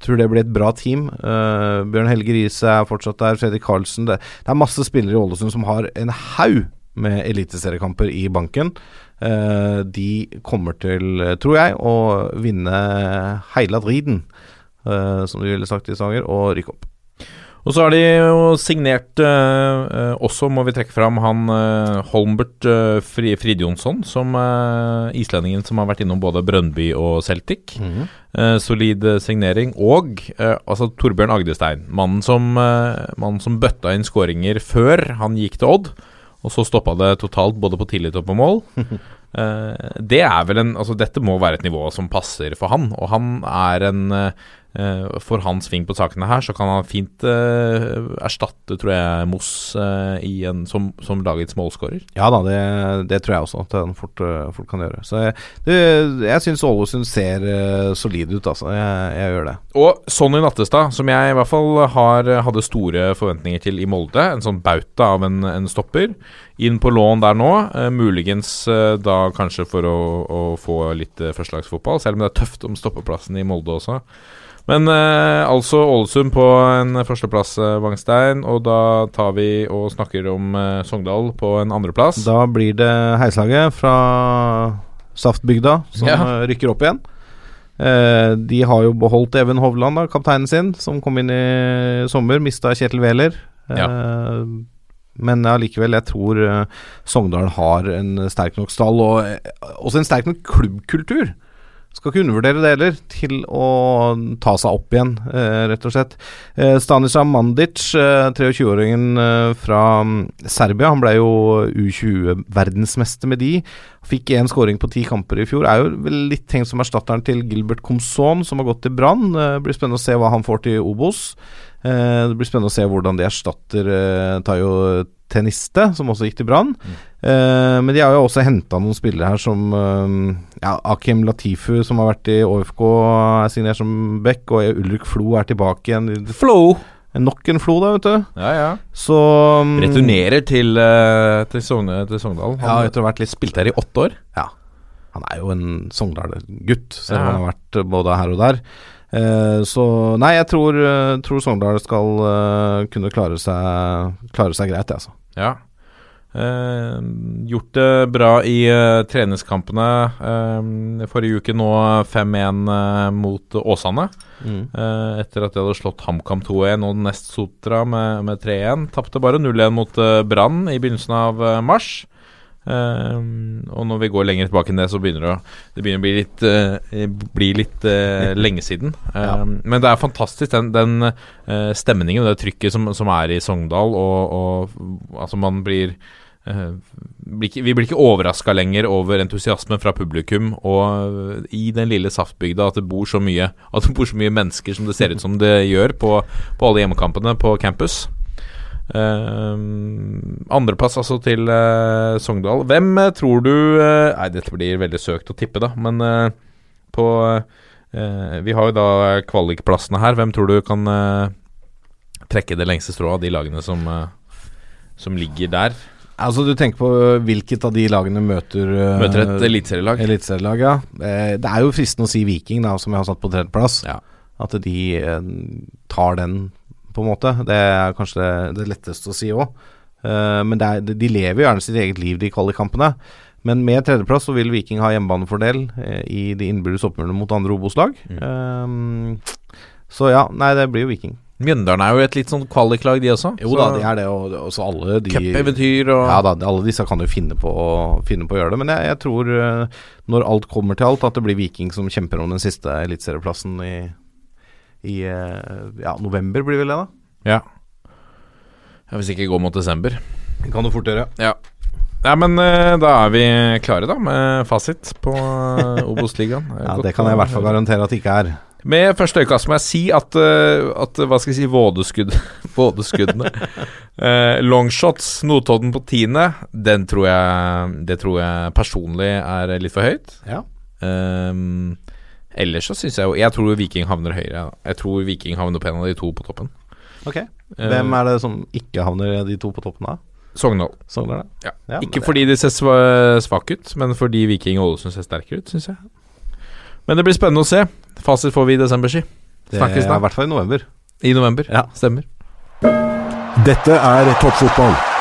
tror det blir et bra team. Uh, Bjørn Helge Riise er fortsatt der. Fredrik Karlsen. Det, det er masse spillere i Ålesund som har en haug med eliteseriekamper i banken. Uh, de kommer til, eh, tror jeg, å vinne heila driten, uh, som de ville sagt i Stavanger, og rykke opp. Og så har de jo signert eh, eh, også, må vi trekke fram, han eh, Holmbert eh, Fri, Fridjonsson, som eh, islendingen som har vært innom både Brøndby og Celtic. Eh, solid eh, signering. Og altså Torbjørn Agdestein, mannen som, mannen som bøtta inn skåringer før han gikk til Odd. Og så stoppa det totalt både på tillit og på mål. Eh, det er vel en Altså, dette må være et nivå som passer for han. Og han er en For hans sving på sakene her, så kan han fint uh, erstatte, tror jeg, Moss uh, i en, som, som lagets målskårer. Ja da, det, det tror jeg også at han fort, uh, fort kan gjøre. Så jeg, det, jeg syns Ålesund ser eh, solid ut, altså. Jeg, jeg gjør det. Og Sonny Nattestad, som jeg i hvert fall har, hadde store forventninger til i Molde. En sånn bauta av en, en stopper. Inn på lån der nå. Eh, muligens eh, da kanskje for å, å få litt eh, førstelagsfotball, selv om det er tøft om stoppeplassen i Molde også. Men eh, altså Ålesund på en førsteplass, Vangstein. Wangstein. Og da tar vi og snakker om eh, Sogndal på en andreplass. Da blir det heislaget fra Saftbygda som Ja. eh, rykker opp igjen. Eh, de har jo beholdt Even Hovland, da, kapteinen sin, som kom inn i sommer. Mista Kjetil Wæler. Eh, Men allikevel, jeg tror Sogndalen Sogndal har en sterk nok stall, og eh, også en sterk nok klubbkultur. Skal ikke undervurdere det heller, til å ta seg opp igjen, eh, rett og slett. Eh, Stanislav Mandic, eh, 23-åringen eh, fra mm, Serbia, han ble jo U20-verdensmester med de. Fikk én skåring på ti kamper i fjor. Er jo litt tenkt som erstatteren til Gilbert Comson, som har gått til Brann. Eh, blir spennende å se hva han får til Obos. Eh, det blir spennende å se hvordan de erstatter eh, Tayo Teniste, som også gikk til Brann. Eh, men de har jo også henta noen spillere her som ja, Akim Latifu, som har vært i ÅFK, er signert som back, og Ulrik Flo er tilbake igjen. Flo! Nok en Flo, da, vet du. Ja, ja. Så um, Returnerer til, uh, til, Sogne, til Sogndal. Ja, etter å ha vært litt spilt her i åtte år. Ja. Han er jo en Sogndal-gutt, selv om Ja. han har vært både her og der. Eh, så nei, jeg tror, eh, tror Sogndal skal eh, kunne klare seg, klare seg greit, jeg, altså. Ja. Eh, gjort det bra i eh, treningskampene. Eh, forrige uke nå 5-1 eh, mot Åsane. Mm. Etter at de hadde slått HamKam 2-1 og nest Sotra med, med 3-1. Tapte bare 0-1 mot Brann i begynnelsen av mars. Eh, og når vi går lenger tilbake enn det, så begynner det å, det begynner å bli litt, uh, bli litt uh, lenge siden. Eh, Ja. Men det er fantastisk, den, den uh, stemningen og det trykket som, som er i Sogndal. Og, og altså man blir blir Vi blir ikke overraska lenger over entusiasmen fra publikum og i den lille saftbygda at det bor så mye At det bor så mye mennesker som det ser ut som det gjør på, på alle hjemmekampene på campus. Uh, Andreplass altså til uh, Sogndal. Hvem uh, tror du eh, Nei, dette blir veldig søkt å tippe, da, men på Vi har jo da kvalikplassene her. Hvem tror du kan trekke det lengste strået av de lagene som, som ligger der? Altså Du tenker på hvilket av de lagene møter Møter et eliteserielag. Eliteserielag, ja. Det er jo fristende å si Viking, da, som jeg har satt på tredjeplass. Ja. At de tar den, på en måte. Det er kanskje det, det letteste å si òg. men det er, de lever jo gjerne sitt eget liv, de kvalikkampene. Men med tredjeplass så vil Viking ha hjemmebanefordel uh, i de innbyrdes oppgjørene mot andre Obos-lag. Eh, så ja, nei, det blir jo Viking. Mjøndalen er jo et litt sånn kvaliklag, de også. Jo da, de er det, og og så alle de Cupeventyr og Ja da, alle disse kan jo finne på, finne på å gjøre det. Men jeg, jeg tror, eh, når alt kommer til alt, at det blir Viking som kjemper om den siste eliteserieplassen i, i eh, ja, november, blir vel det, da? Ja. ja. Hvis ikke går mot desember. Det kan du fort gjøre. Ja. Ja, men eh, da er vi klare, da, med fasit på uh, Obos-ligaen. Ja, det kan jeg i hvert fall garantere at det ikke er. Med første øyekast må jeg si at, eh, at hva skal jeg si, vådeskudd, vådeskuddene Eh, Longshots, Notodden på tiende, den tror jeg Det tror jeg personlig er litt for høyt. Ja. Ehm, ellers så syns jeg jo Jeg tror Viking havner høyere. Jeg tror Viking havner på en av de to på toppen. Ok. Hvem er det som ikke havner de to på toppen av? Sogndal. Sogndal, da? Ja. Ja, ikke det- fordi de ser sva- svake ut, men fordi Viking og Ålesund ser sterkere ut, syns jeg. Men det blir spennende å se. Fasit får vi i desember, si. Snakkes da. i hvert fall i november. I november. Ja. Stemmer. Dette er toppfotball.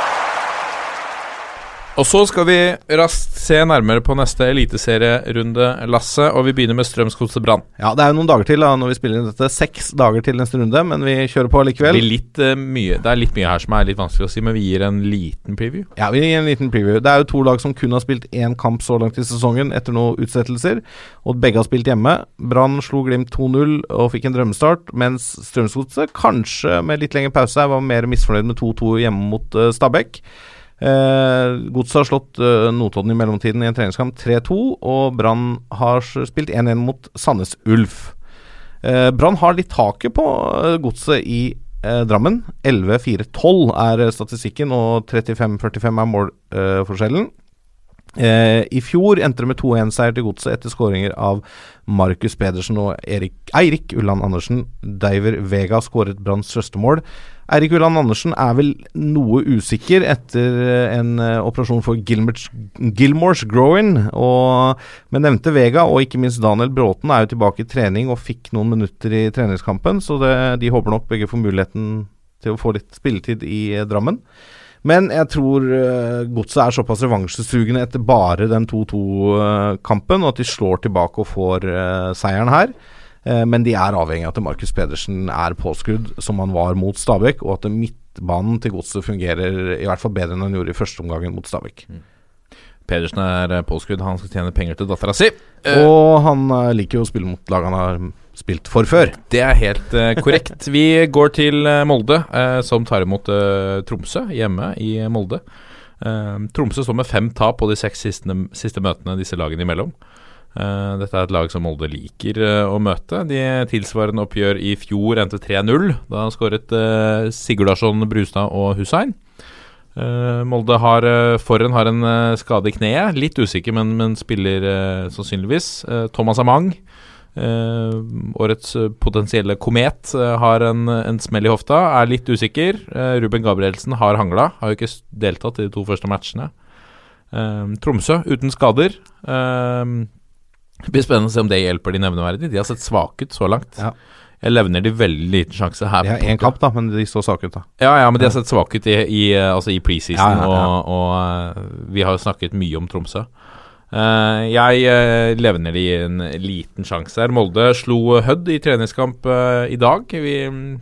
Og så skal vi raskt se nærmere på neste eliteserierunde, Lasse. Og vi begynner med Strømsgodset Brann. Ja, det er jo noen dager til da når vi spiller inn dette. Seks dager til neste runde, men vi kjører på Det, likevel. blir litt, uh, det er litt mye her som er litt vanskelig å si, men vi gir en liten preview. Ja, vi gir en liten preview. Det er jo to lag som kun har spilt én kamp så langt i sesongen etter noen utsettelser, og begge har spilt hjemme. Brann slo Glimt 2-0 og fikk en drømmestart, mens Strømsgodset, kanskje med litt lengre pause, var mer misfornøyd med 2-2 hjemme mot uh, Stabæk. Eh, Godset har slått eh, Notodden i mellomtiden i en treningskamp 3-2, og Brann har spilt 1-1 mot Sandnes Ulf. Eh, Brann har litt taket på eh, Godset i eh, Drammen. 11-4-12 er eh, statistikken, og 35-45 er målforskjellen. Eh, I fjor endte det med 2-1-seier til Godset etter skåringer av Markus Pedersen og Erik, Eirik Ulland Andersen. Diver Vega skåret Branns første mål. Eirik Ulland Andersen er vel noe usikker etter eh, en eh, operasjon for Gilmers, Gilmores groin, og, men nevnte Vega og ikke minst Daniel Bråten er jo tilbake i trening og fikk noen minutter i treningskampen, så det, de håper nok begge får muligheten til å få litt spilletid i eh, Drammen. Men jeg tror uh, Godset er såpass revansjesugende etter bare den 2-2-kampen, og at de slår tilbake og får eh, seieren her. Eh, men de er avhengig av at Markus Pedersen er påskrudd, som han var mot Stabæk, og at midtbanen til Godset fungerer i hvert fall bedre enn han gjorde i første omgangen mot Stabæk. Pedersen er eh, påskudd, han skal tjene penger til dattera si. Eh, Og han eh, liker jo å spille mot lag han har spilt for før. Det er helt uh, korrekt. Vi går til uh, Molde, uh, som tar imot Tromsø hjemme i Molde. Tromsø står med fem tap på de seks siste, siste møtene disse lagene imellom. Dette er et lag som Molde liker å møte. De tilsvarende oppgjør i fjor endte 3-0. Da skåret uh, Sigurdarsson, Brustad og Hussein. Molde har Forren har en skade i kneet. Litt usikker, men, men spiller sannsynligvis. Thomas Amang, årets eh, potensielle komet, eh, har en, en smell i hofta. Er litt usikker. Eh, Ruben Gabrielsen har hangla. Har jo ikke deltatt i de to første matchene. Eh, Tromsø uten skader. Eh, det blir spennende å se om det hjelper de nevneverdig. De har sett svake ut så langt. Ja. Jeg levner de veldig liten sjanse her. De har én kamp, da, men de står svake ut, da. Ja, ja, men de har sett svake ut i, i, eh, altså i preseason, Ja, ja. Og, og eh, vi har jo snakket mye om Tromsø. Eh, jeg uh, levner de en liten sjanse her. Molde slo Hødd i treningskamp eh, i dag, vi,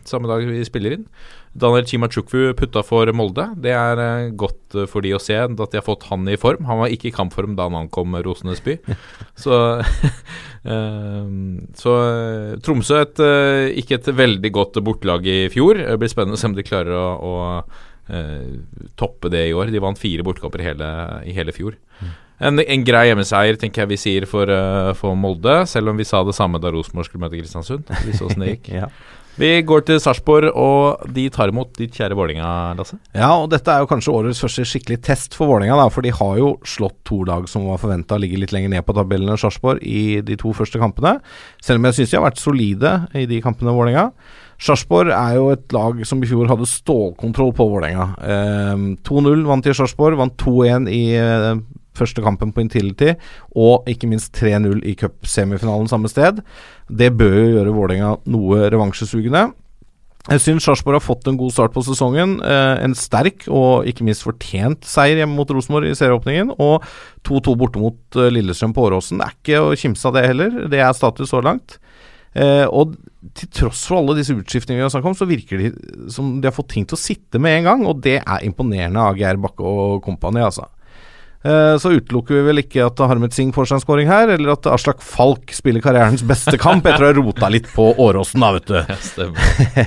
samme dag vi spiller inn. Daniel Chimachukwu putta for Molde. Det er eh, godt eh, for de å se at de har fått han i form. Han var ikke i kampform da han ankom Rosenes by. så eh, så eh, Tromsø et, eh, ikke et veldig godt bortelag i fjor. Det blir spennende å se om de klarer å, å eh, toppe det i år. De vant fire bortekamper i hele, i hele fjor. En, en grei hjemmeseier tenker jeg vi sier for, uh, for Molde, selv om vi sa det samme da Rosenborg skulle møte Kristiansund. Vi så åssen det gikk. Ja. Vi går til Sarpsborg, og de tar imot ditt kjære Vålinga, Lasse. Ja, og dette er jo kanskje årets første skikkelig test for Vålinga, da, for de har jo slått to lag som var forventa å ligge litt lenger ned på tabellen enn Sarpsborg i de to første kampene. Selv om jeg syns de har vært solide i de kampene, Vålinga. Sarpsborg er jo et lag som i fjor hadde stålkontroll på Vålerenga. Eh, 2-0 vant de i Sarpsborg, vant 2-1 i eh, første kampen på Intility, og ikke minst 3-0 i cupsemifinalen samme sted. Det bør jo gjøre Vålerenga noe revansjesugende. Jeg syns Sarpsborg har fått en god start på sesongen. Eh, en sterk og ikke minst fortjent seier hjemme mot Rosenborg i serieåpningen. Og 2-2 borte mot eh, Lillestrøm på Åråsen. Det er ikke å kimse av det heller. Det er status så langt. Eh, og til tross for alle disse utskiftningene vi har snakket om, så virker de som de har fått ting til å sitte med en gang. Og det er imponerende av Geir Bakke og kompani, altså. Eh, Så utelukker vi vel ikke at Harmet Singh får seg en scoring her, eller at Aslak Falk spiller karrierens beste kamp etter å ha rota litt på Åråsen, da, vet du.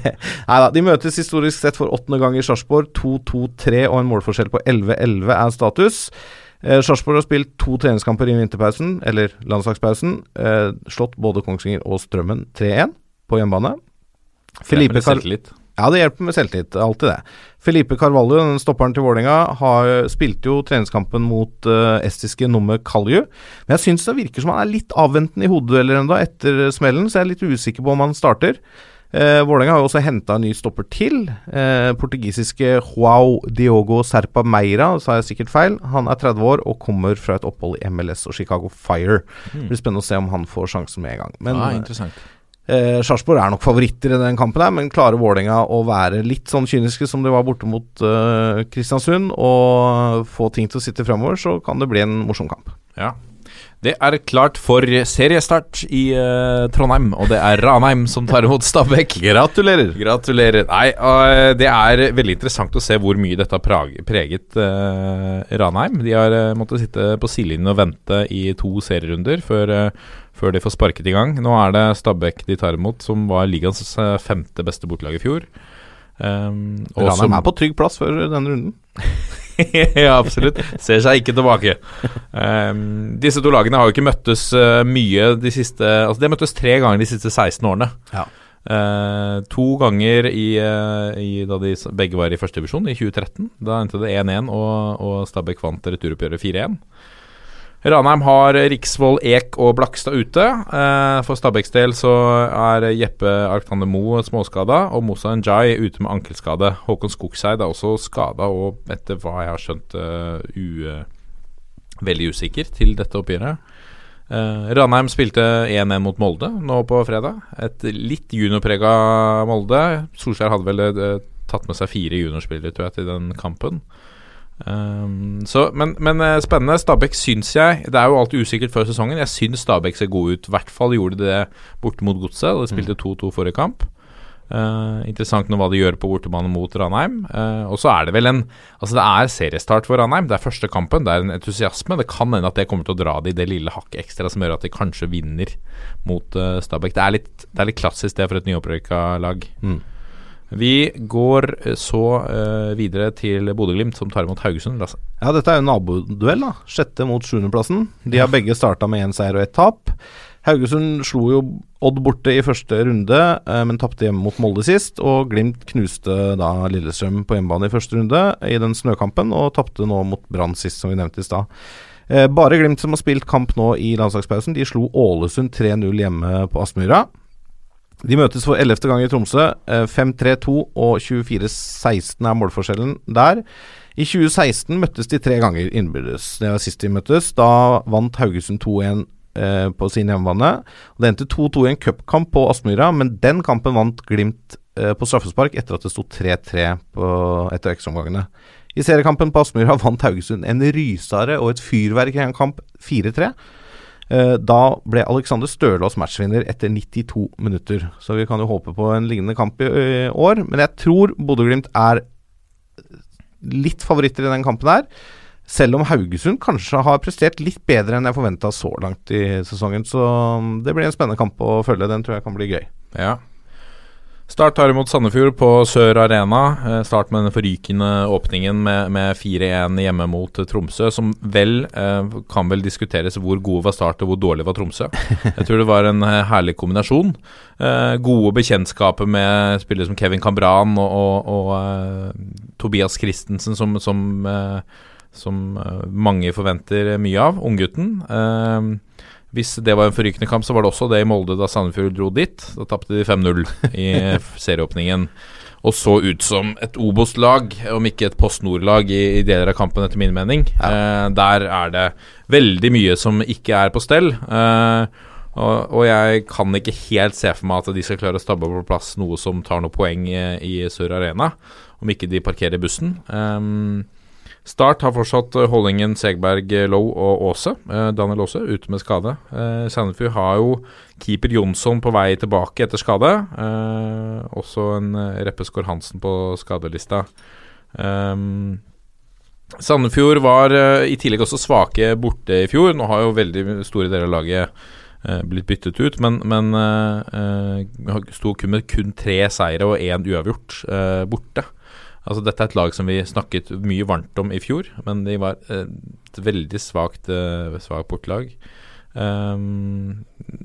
Nei da, de møtes historisk sett for åttende gang i Sarpsborg. 2-2-3 og en målforskjell på 11-11 er status. Eh, Sarpsborg har spilt to treningskamper i vinterpausen, eller landslagspausen. Eh, slått både Kongsvinger og Strømmen 3-1 på hjemmebane. Filipe Kar. Ja, det hjelper med selvtillit. Alltid det. Felipe Carvalho, den stopperen til Vålerenga, spilte jo treningskampen mot uh, estiske nummer Kalju. Men jeg syns det virker som han er litt avventende i hodedueller ennå etter smellen, så jeg er litt usikker på om han starter. Uh, Vålerenga har jo også henta en ny stopper til. Uh, portugisiske Joao Diogo Serpa Meira, sa jeg sikkert feil. Han er 30 år og kommer fra et opphold i MLS og Chicago Fire. Det blir spennende å se om han får sjansen med en gang. Men ah, eh, interessant. Eh, Sarpsborg er nok favoritter i den kampen, her, men klarer Vålerenga å være litt sånn kyniske som de var borte mot eh, Kristiansund, og få ting til å sitte framover, så kan det bli en morsom kamp. Ja. Det er klart for seriestart i uh, Trondheim, og det er Ranheim som tar imot Stabæk. Gratulerer! Gratulerer. Nei, uh, det er veldig interessant å se hvor mye dette har preget uh, Ranheim. De har måttet sitte på sidelinjen og vente i to serierunder før, før de får sparket i gang. Nå er det Stabæk de tar imot, som var ligaens femte beste bortelag i fjor. Um, Ranheim er på trygg plass før denne runden. ja, absolutt. Ser seg ikke tilbake. Um, disse to lagene har jo ikke møttes uh, mye de siste Altså, de har møttes tre ganger de siste 16 årene. Ja. Uh, to ganger i, uh, i da de begge var i første divisjon, i 2013. Da endte det 1-1, og, og Stabæk vant returoppgjøret 4-1. Ranheim har Riksvoll, Ek og Blakstad ute. Eh, for Stabæks del så er Jeppe Alexander Moe småskada, og Mosa Njay ute med ankelskade. Håkon Skogseid er også skada og etter hva jeg har skjønt eh, u, veldig usikker til dette oppgjøret. Eh, Ranheim spilte 1-1 mot Molde nå på fredag. Et litt juniorprega Molde. Solskjær hadde vel uh, tatt med seg fire juniorspillere tror jeg, til den kampen. Um, så, men, men eh, spennende. Stabæk syns jeg Det er jo alltid usikkert før sesongen. Jeg syns Stabæk ser god ut. I hvert fall gjorde de det borte mot Godset. De spilte 2-2 forrige kamp. Uh, interessant nå hva de gjør på bortebane mot Ranheim. Uh, og så er det vel en Altså Det er seriestart for Ranheim. Det er første kampen. Det er en entusiasme. Det kan hende at det kommer til å dra de det lille hakket ekstra som gjør at de kanskje vinner mot uh, Stabæk. Det er, litt, det er litt klassisk det for et nyopprykka lag. Mm. Vi går eh, så uh, videre til Bodø-Glimt, som tar imot Haugesund. Lasse. Ja, dette er jo naboduell, da. Sjette mot sjuendeplassen. De har begge starta med én seier og ett tap. Haugesund slo jo Odd borte i første runde, eh, men tapte hjemme mot Molde sist. Og Glimt knuste da Lillestrøm på hjemmebane i første runde i den snøkampen, og tapte nå mot Brann sist, som vi nevnte i stad. Bare Glimt som har spilt kamp nå i landslagspausen. De slo Ålesund 3-0 hjemme på Aspmyra. De møtes for ellevte gang i Tromsø. Eh, 5-3-2 og 24-16 er målforskjellen der. I 2016 møttes de tre ganger innbyrdes. Det var sist de møttes. Da vant Haugesund 2-1 eh, på sin hjemmebane. Det endte 2-2 i en cupkamp på Aspmyra, men den kampen vant Glimt eh, på straffespark etter at det sto 3-3 på- etter ekstraomgangene. I seriekampen på Aspmyra vant Haugesund en rysare og et fyrverk i en kamp 4-3. Eh, Da ble Alexander Stølås matchvinner etter 92 minutter. Så vi kan jo håpe på en lignende kamp i år. Men jeg tror Bodø-Glimt er litt favoritter i den kampen her. Selv om Haugesund kanskje har prestert litt bedre enn jeg forventa så langt i sesongen. Så mm, det blir en spennende kamp å følge. Den tror jeg kan bli gøy. Ja. Start tar imot Sandefjord på Sør Arena. Eh, Start med den forrykende åpningen med, med 4-1 hjemme mot eh, Tromsø, som vel eh, kan vel diskuteres hvor gode var Start og hvor dårlig var Tromsø. Jeg tror det var en herlig kombinasjon. Gode bekjentskaper med spillere som Kevin Cambran og, og, og Tobias Christensen, som, som, som mange forventer mye av. Unggutten. Eh, hvis det var en forrykende kamp, så var det også det i Molde da Sandefjord dro dit. Da tapte de 5-0 i serieåpningen. Og så ut som et Obos-lag, om ikke et Post Nord-lag i, i deler av kampen, etter min mening. Eh, der er det veldig mye som ikke er på stell. Eh, og, og jeg kan ikke helt se for meg at de skal klare å stabbe på plass noe som tar noe poeng i, i Sør Arena, om ikke de parkerer bussen. Um, Start har fortsatt eh, Hollingen, Segberg, Low Lowe og Aase. Eh, Daniel Aase ute med skade. Eh, Sandefjord har jo keeper Jonsson på vei tilbake etter skade. Eh, også en eh, Reppe Skår Hansen på skadelista. Sandefjord var eh, i tillegg også svake borte i fjor. Nå har jo veldig store deler av laget eh, blitt byttet ut, men, men eh, eh, sto kun med kun tre seire og én uavgjort eh, borte. Altså Dette er et lag som vi snakket mye varmt om i fjor, men de var eh, et veldig svakt, eh, bortelag. Um,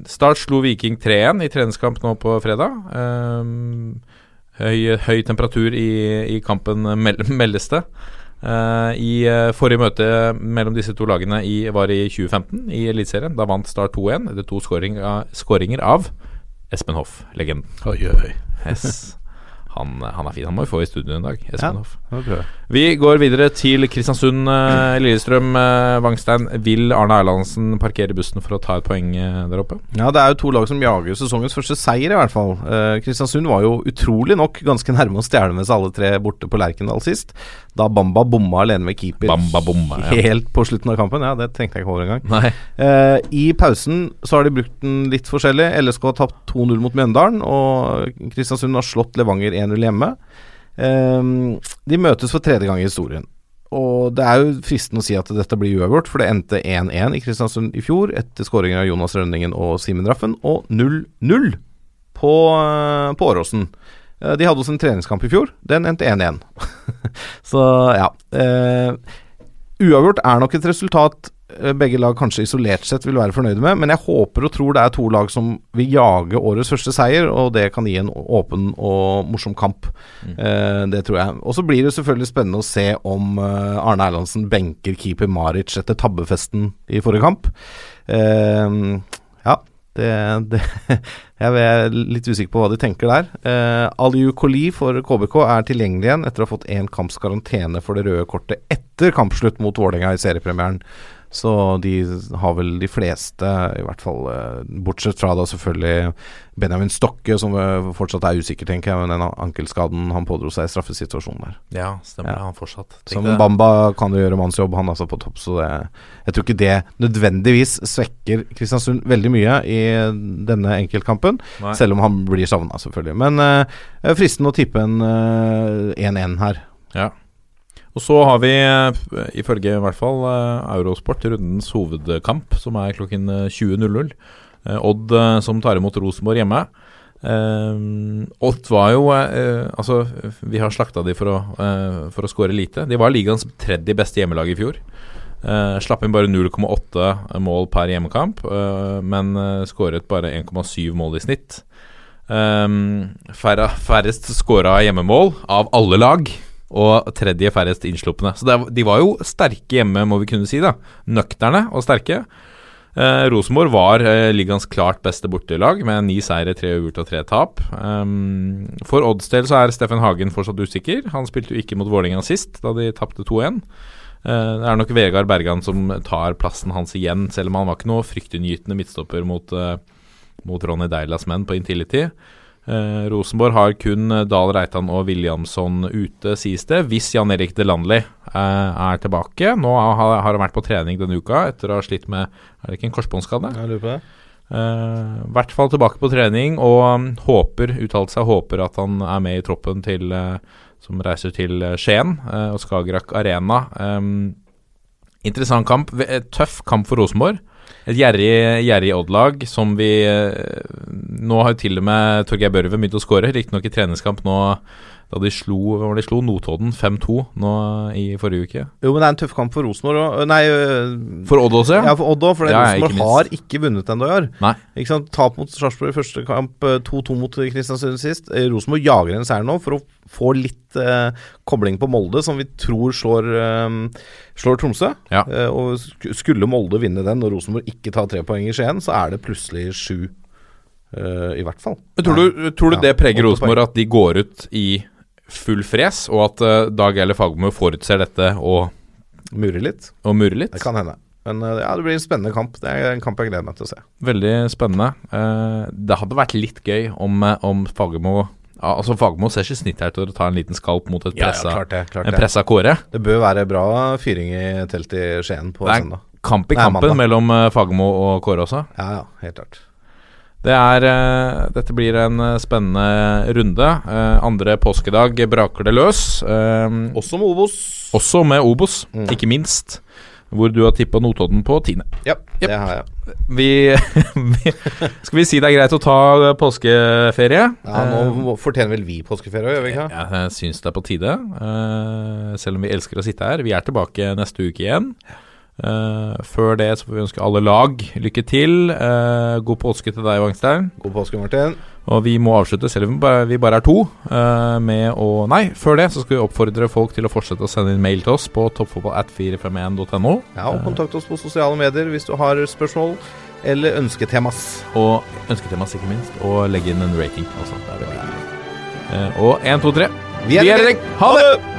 Start slo Viking 3-1 i treningskamp nå på fredag. Um, høy, høy temperatur i, i kampen mel meldes det. Uh, I eh, forrige møte mellom disse to lagene i, var i 2015, i Eliteserien. Da vant Start 2-1 etter to skåringer av Espen Hoff, legenden. Oi, oi. Yes. Han, han er fin. Han må vi få i studio en dag. Espen Ja. Vi går videre til Kristiansund. eh, Lillestrøm, eh, Vangstein. Vil Arne Erlandsen parkere bussen for å ta et poeng eh, der oppe? Ja, det er jo to lag som jager sesongens første seier, i hvert fall. Eh, Kristiansund var jo utrolig nok ganske nærme å stjele med seg alle tre borte på Lerkendal sist. Da Bamba bomma alene med keeper Bamba bomba, ja. helt på slutten av kampen. Ja, det tenkte jeg ikke over engang. Eh, I pausen så har de brukt den litt forskjellig. LSK har tapt 2-0 mot Mjøndalen, og Kristiansund har slått Levanger 1-0 hjemme. Eh, de møtes for tredje gang i historien. Og det er jo fristende å si at dette blir uavgjort, for det endte 1-1 i Kristiansund i fjor etter skåringer av Jonas Rønningen og Simen Raffen, og 0-0 på, eh, på Åråsen. Eh, De hadde også en treningskamp i fjor. Den endte 1-1. Så ja. Eh, uavgjort er nok et resultat eh, begge lag kanskje isolert sett vil være fornøyde med, men jeg håper og tror det er to lag som vil jage årets første seier, og det kan gi en åpen og morsom kamp. Eh, det tror jeg. Og så blir det selvfølgelig spennende å se om Arne Erlandsen benker keeper Maric etter tabbefesten i forrige kamp. Det, det Jeg er litt usikker på hva de tenker der. Eh, Aliou Koli for KBK er tilgjengelig igjen etter å ha fått én kamps karantene for det røde kortet etter kampslutt mot Vålerenga i seriepremieren. Så de har vel de fleste, i hvert fall eh, bortsett fra da selvfølgelig Benjamin Stokke, som eh, fortsatt er usikker, tenker jeg, med den ankelskaden han pådro seg i straffesituasjonen der. Ja, stemmer Ja. Han fortsatt. Som det. Bamba kan jo gjøre mannsjobb, han altså på topp, så det, jeg tror ikke det nødvendigvis svekker Kristiansund veldig mye i denne enkeltkampen, Nei. selv om han blir savna, selvfølgelig. Men uh, fristende å tippe en eh, 1-1 her. Ja. Og så har vi, eh, ifølge i hvert fall eh, Eurosport, rundens hovedkamp, som er klokken eh, 20.00. Eh, Odd som tar imot Rosenborg hjemme. Odd var jo Altså, vi har slakta de for å, uh, for å score lite. De var ligaens tredje beste hjemmelag i fjor. Eh, slapp inn bare 0,8 mål per hjemmekamp, eh, men uh, skåret bare 1,7 mål i snitt. Um, færre, færrest skåra hjemmemål av alle lag, og tredje færrest innslupne. Så er- de var jo sterke hjemme, må vi kunne si. da Nøkterne og sterke. Eh, Rosenborg var eh, ligaens klart beste bortelag, med ni seire, tre uavgjort og tre tap. Um, for Odds del så er Steffen Hagen fortsatt usikker. Han spilte jo ikke mot Vålerenga sist, da de tapte 2-1. Eh, det er nok Vegard Bergan som tar plassen hans igjen, selv om han var ikke noe fryktinngytende midtstopper mot, eh, mot Ronny Deilas menn på Intility. Eh, Rosenborg har kun eh, Dahl Reitan og Williamson ute, sies det, hvis Jan Erik Delandli eh, er tilbake. Nå har, har han vært på trening denne uka etter å ha slitt med Er det ikke en korsbåndskade? Jeg lurer på det. Eh, I hvert fall tilbake på trening, og um, håper, uttalte seg, håper at han er med i troppen til eh, som reiser til eh, Skien eh, og Skagerrak Arena. Um, interessant kamp. Eh, Tøff kamp for Rosenborg. Et gjerrig, gjerrig Odd-lag som vi eh, Nå har jo til og med Torgeir Børven begynt å skåre, riktignok i treningskamp nå da de slo, de slo Notodden 5-2 nå i forrige uke. Jo, men det er en tøff kamp for Rosenborg. Nei, øh, For Odd også, ja, for Odd òg. For Ja, ja, Rosenborg har ikke vunnet ennå i år. Nei. Ikke sant? Tap mot Sarpsborg i første kamp, øh, 2-2 mot Kristiansund sist. Eh, Rosenborg jager en seier nå for å få litt eh, kobling på Molde, som vi tror slår, eh, slår Tromsø. Ja. Eh, og skulle Molde vinne den, og Rosenborg ikke ta tre poeng i Skien, så er det plutselig sju, Uh, i hvert fall. Men tror du, tror du Ja, det preger Rosenborg at de går ut i full fres, og at uh, Dag Eile Fagermo forutser dette og, Murer litt. og murer litt? Det kan hende. Men eh, ja, det blir en spennende kamp. Det er en kamp jeg gleder meg til å se. Veldig spennende. Eh, det hadde vært litt gøy om, om Fagermo ja, Altså Fagermo ser ikke snitt her til å ta en liten skalp mot et pressa, det. klart en pressa Kåre. Det bør være bra fyring i teltet i Skien på søndag. Det er søndag. kamp i kampen Nei, mellom Fagermo og Kåre også. Ja, ja, helt klart. Det er, eh, dette blir en eh, spennende runde. Eh, andre påskedag braker det løs. Også med Obos. også med Obos, Mm. ikke minst. Hvor du har tippa Notodden på tiende. Ja, yep. det har jeg. Vi, vi Skal vi si det er greit å ta påskeferie? Ja, nå fortjener vel vi påskeferie, gjør vi ikke? Eh, Jeg syns det er på tide. selv om vi elsker å sitte her. Vi er tilbake neste uke igjen. Eh, før det så får vi ønske alle lag lykke til. Uh, god påske til deg, Wangstein. God påske, Martin. Og vi må avslutte, selv om vi bare, er to, uh, med å Nei, før det så skal vi oppfordre folk til å fortsette å sende inn mail til oss på toppfotballat451.no. Ja, og kontakt oss på sosiale medier hvis du har spørsmål eller ønsketemas. Og ønsketemas, ikke minst. Og legge inn en rating. Altså, og én, to, tre. Vi er i. Ha det!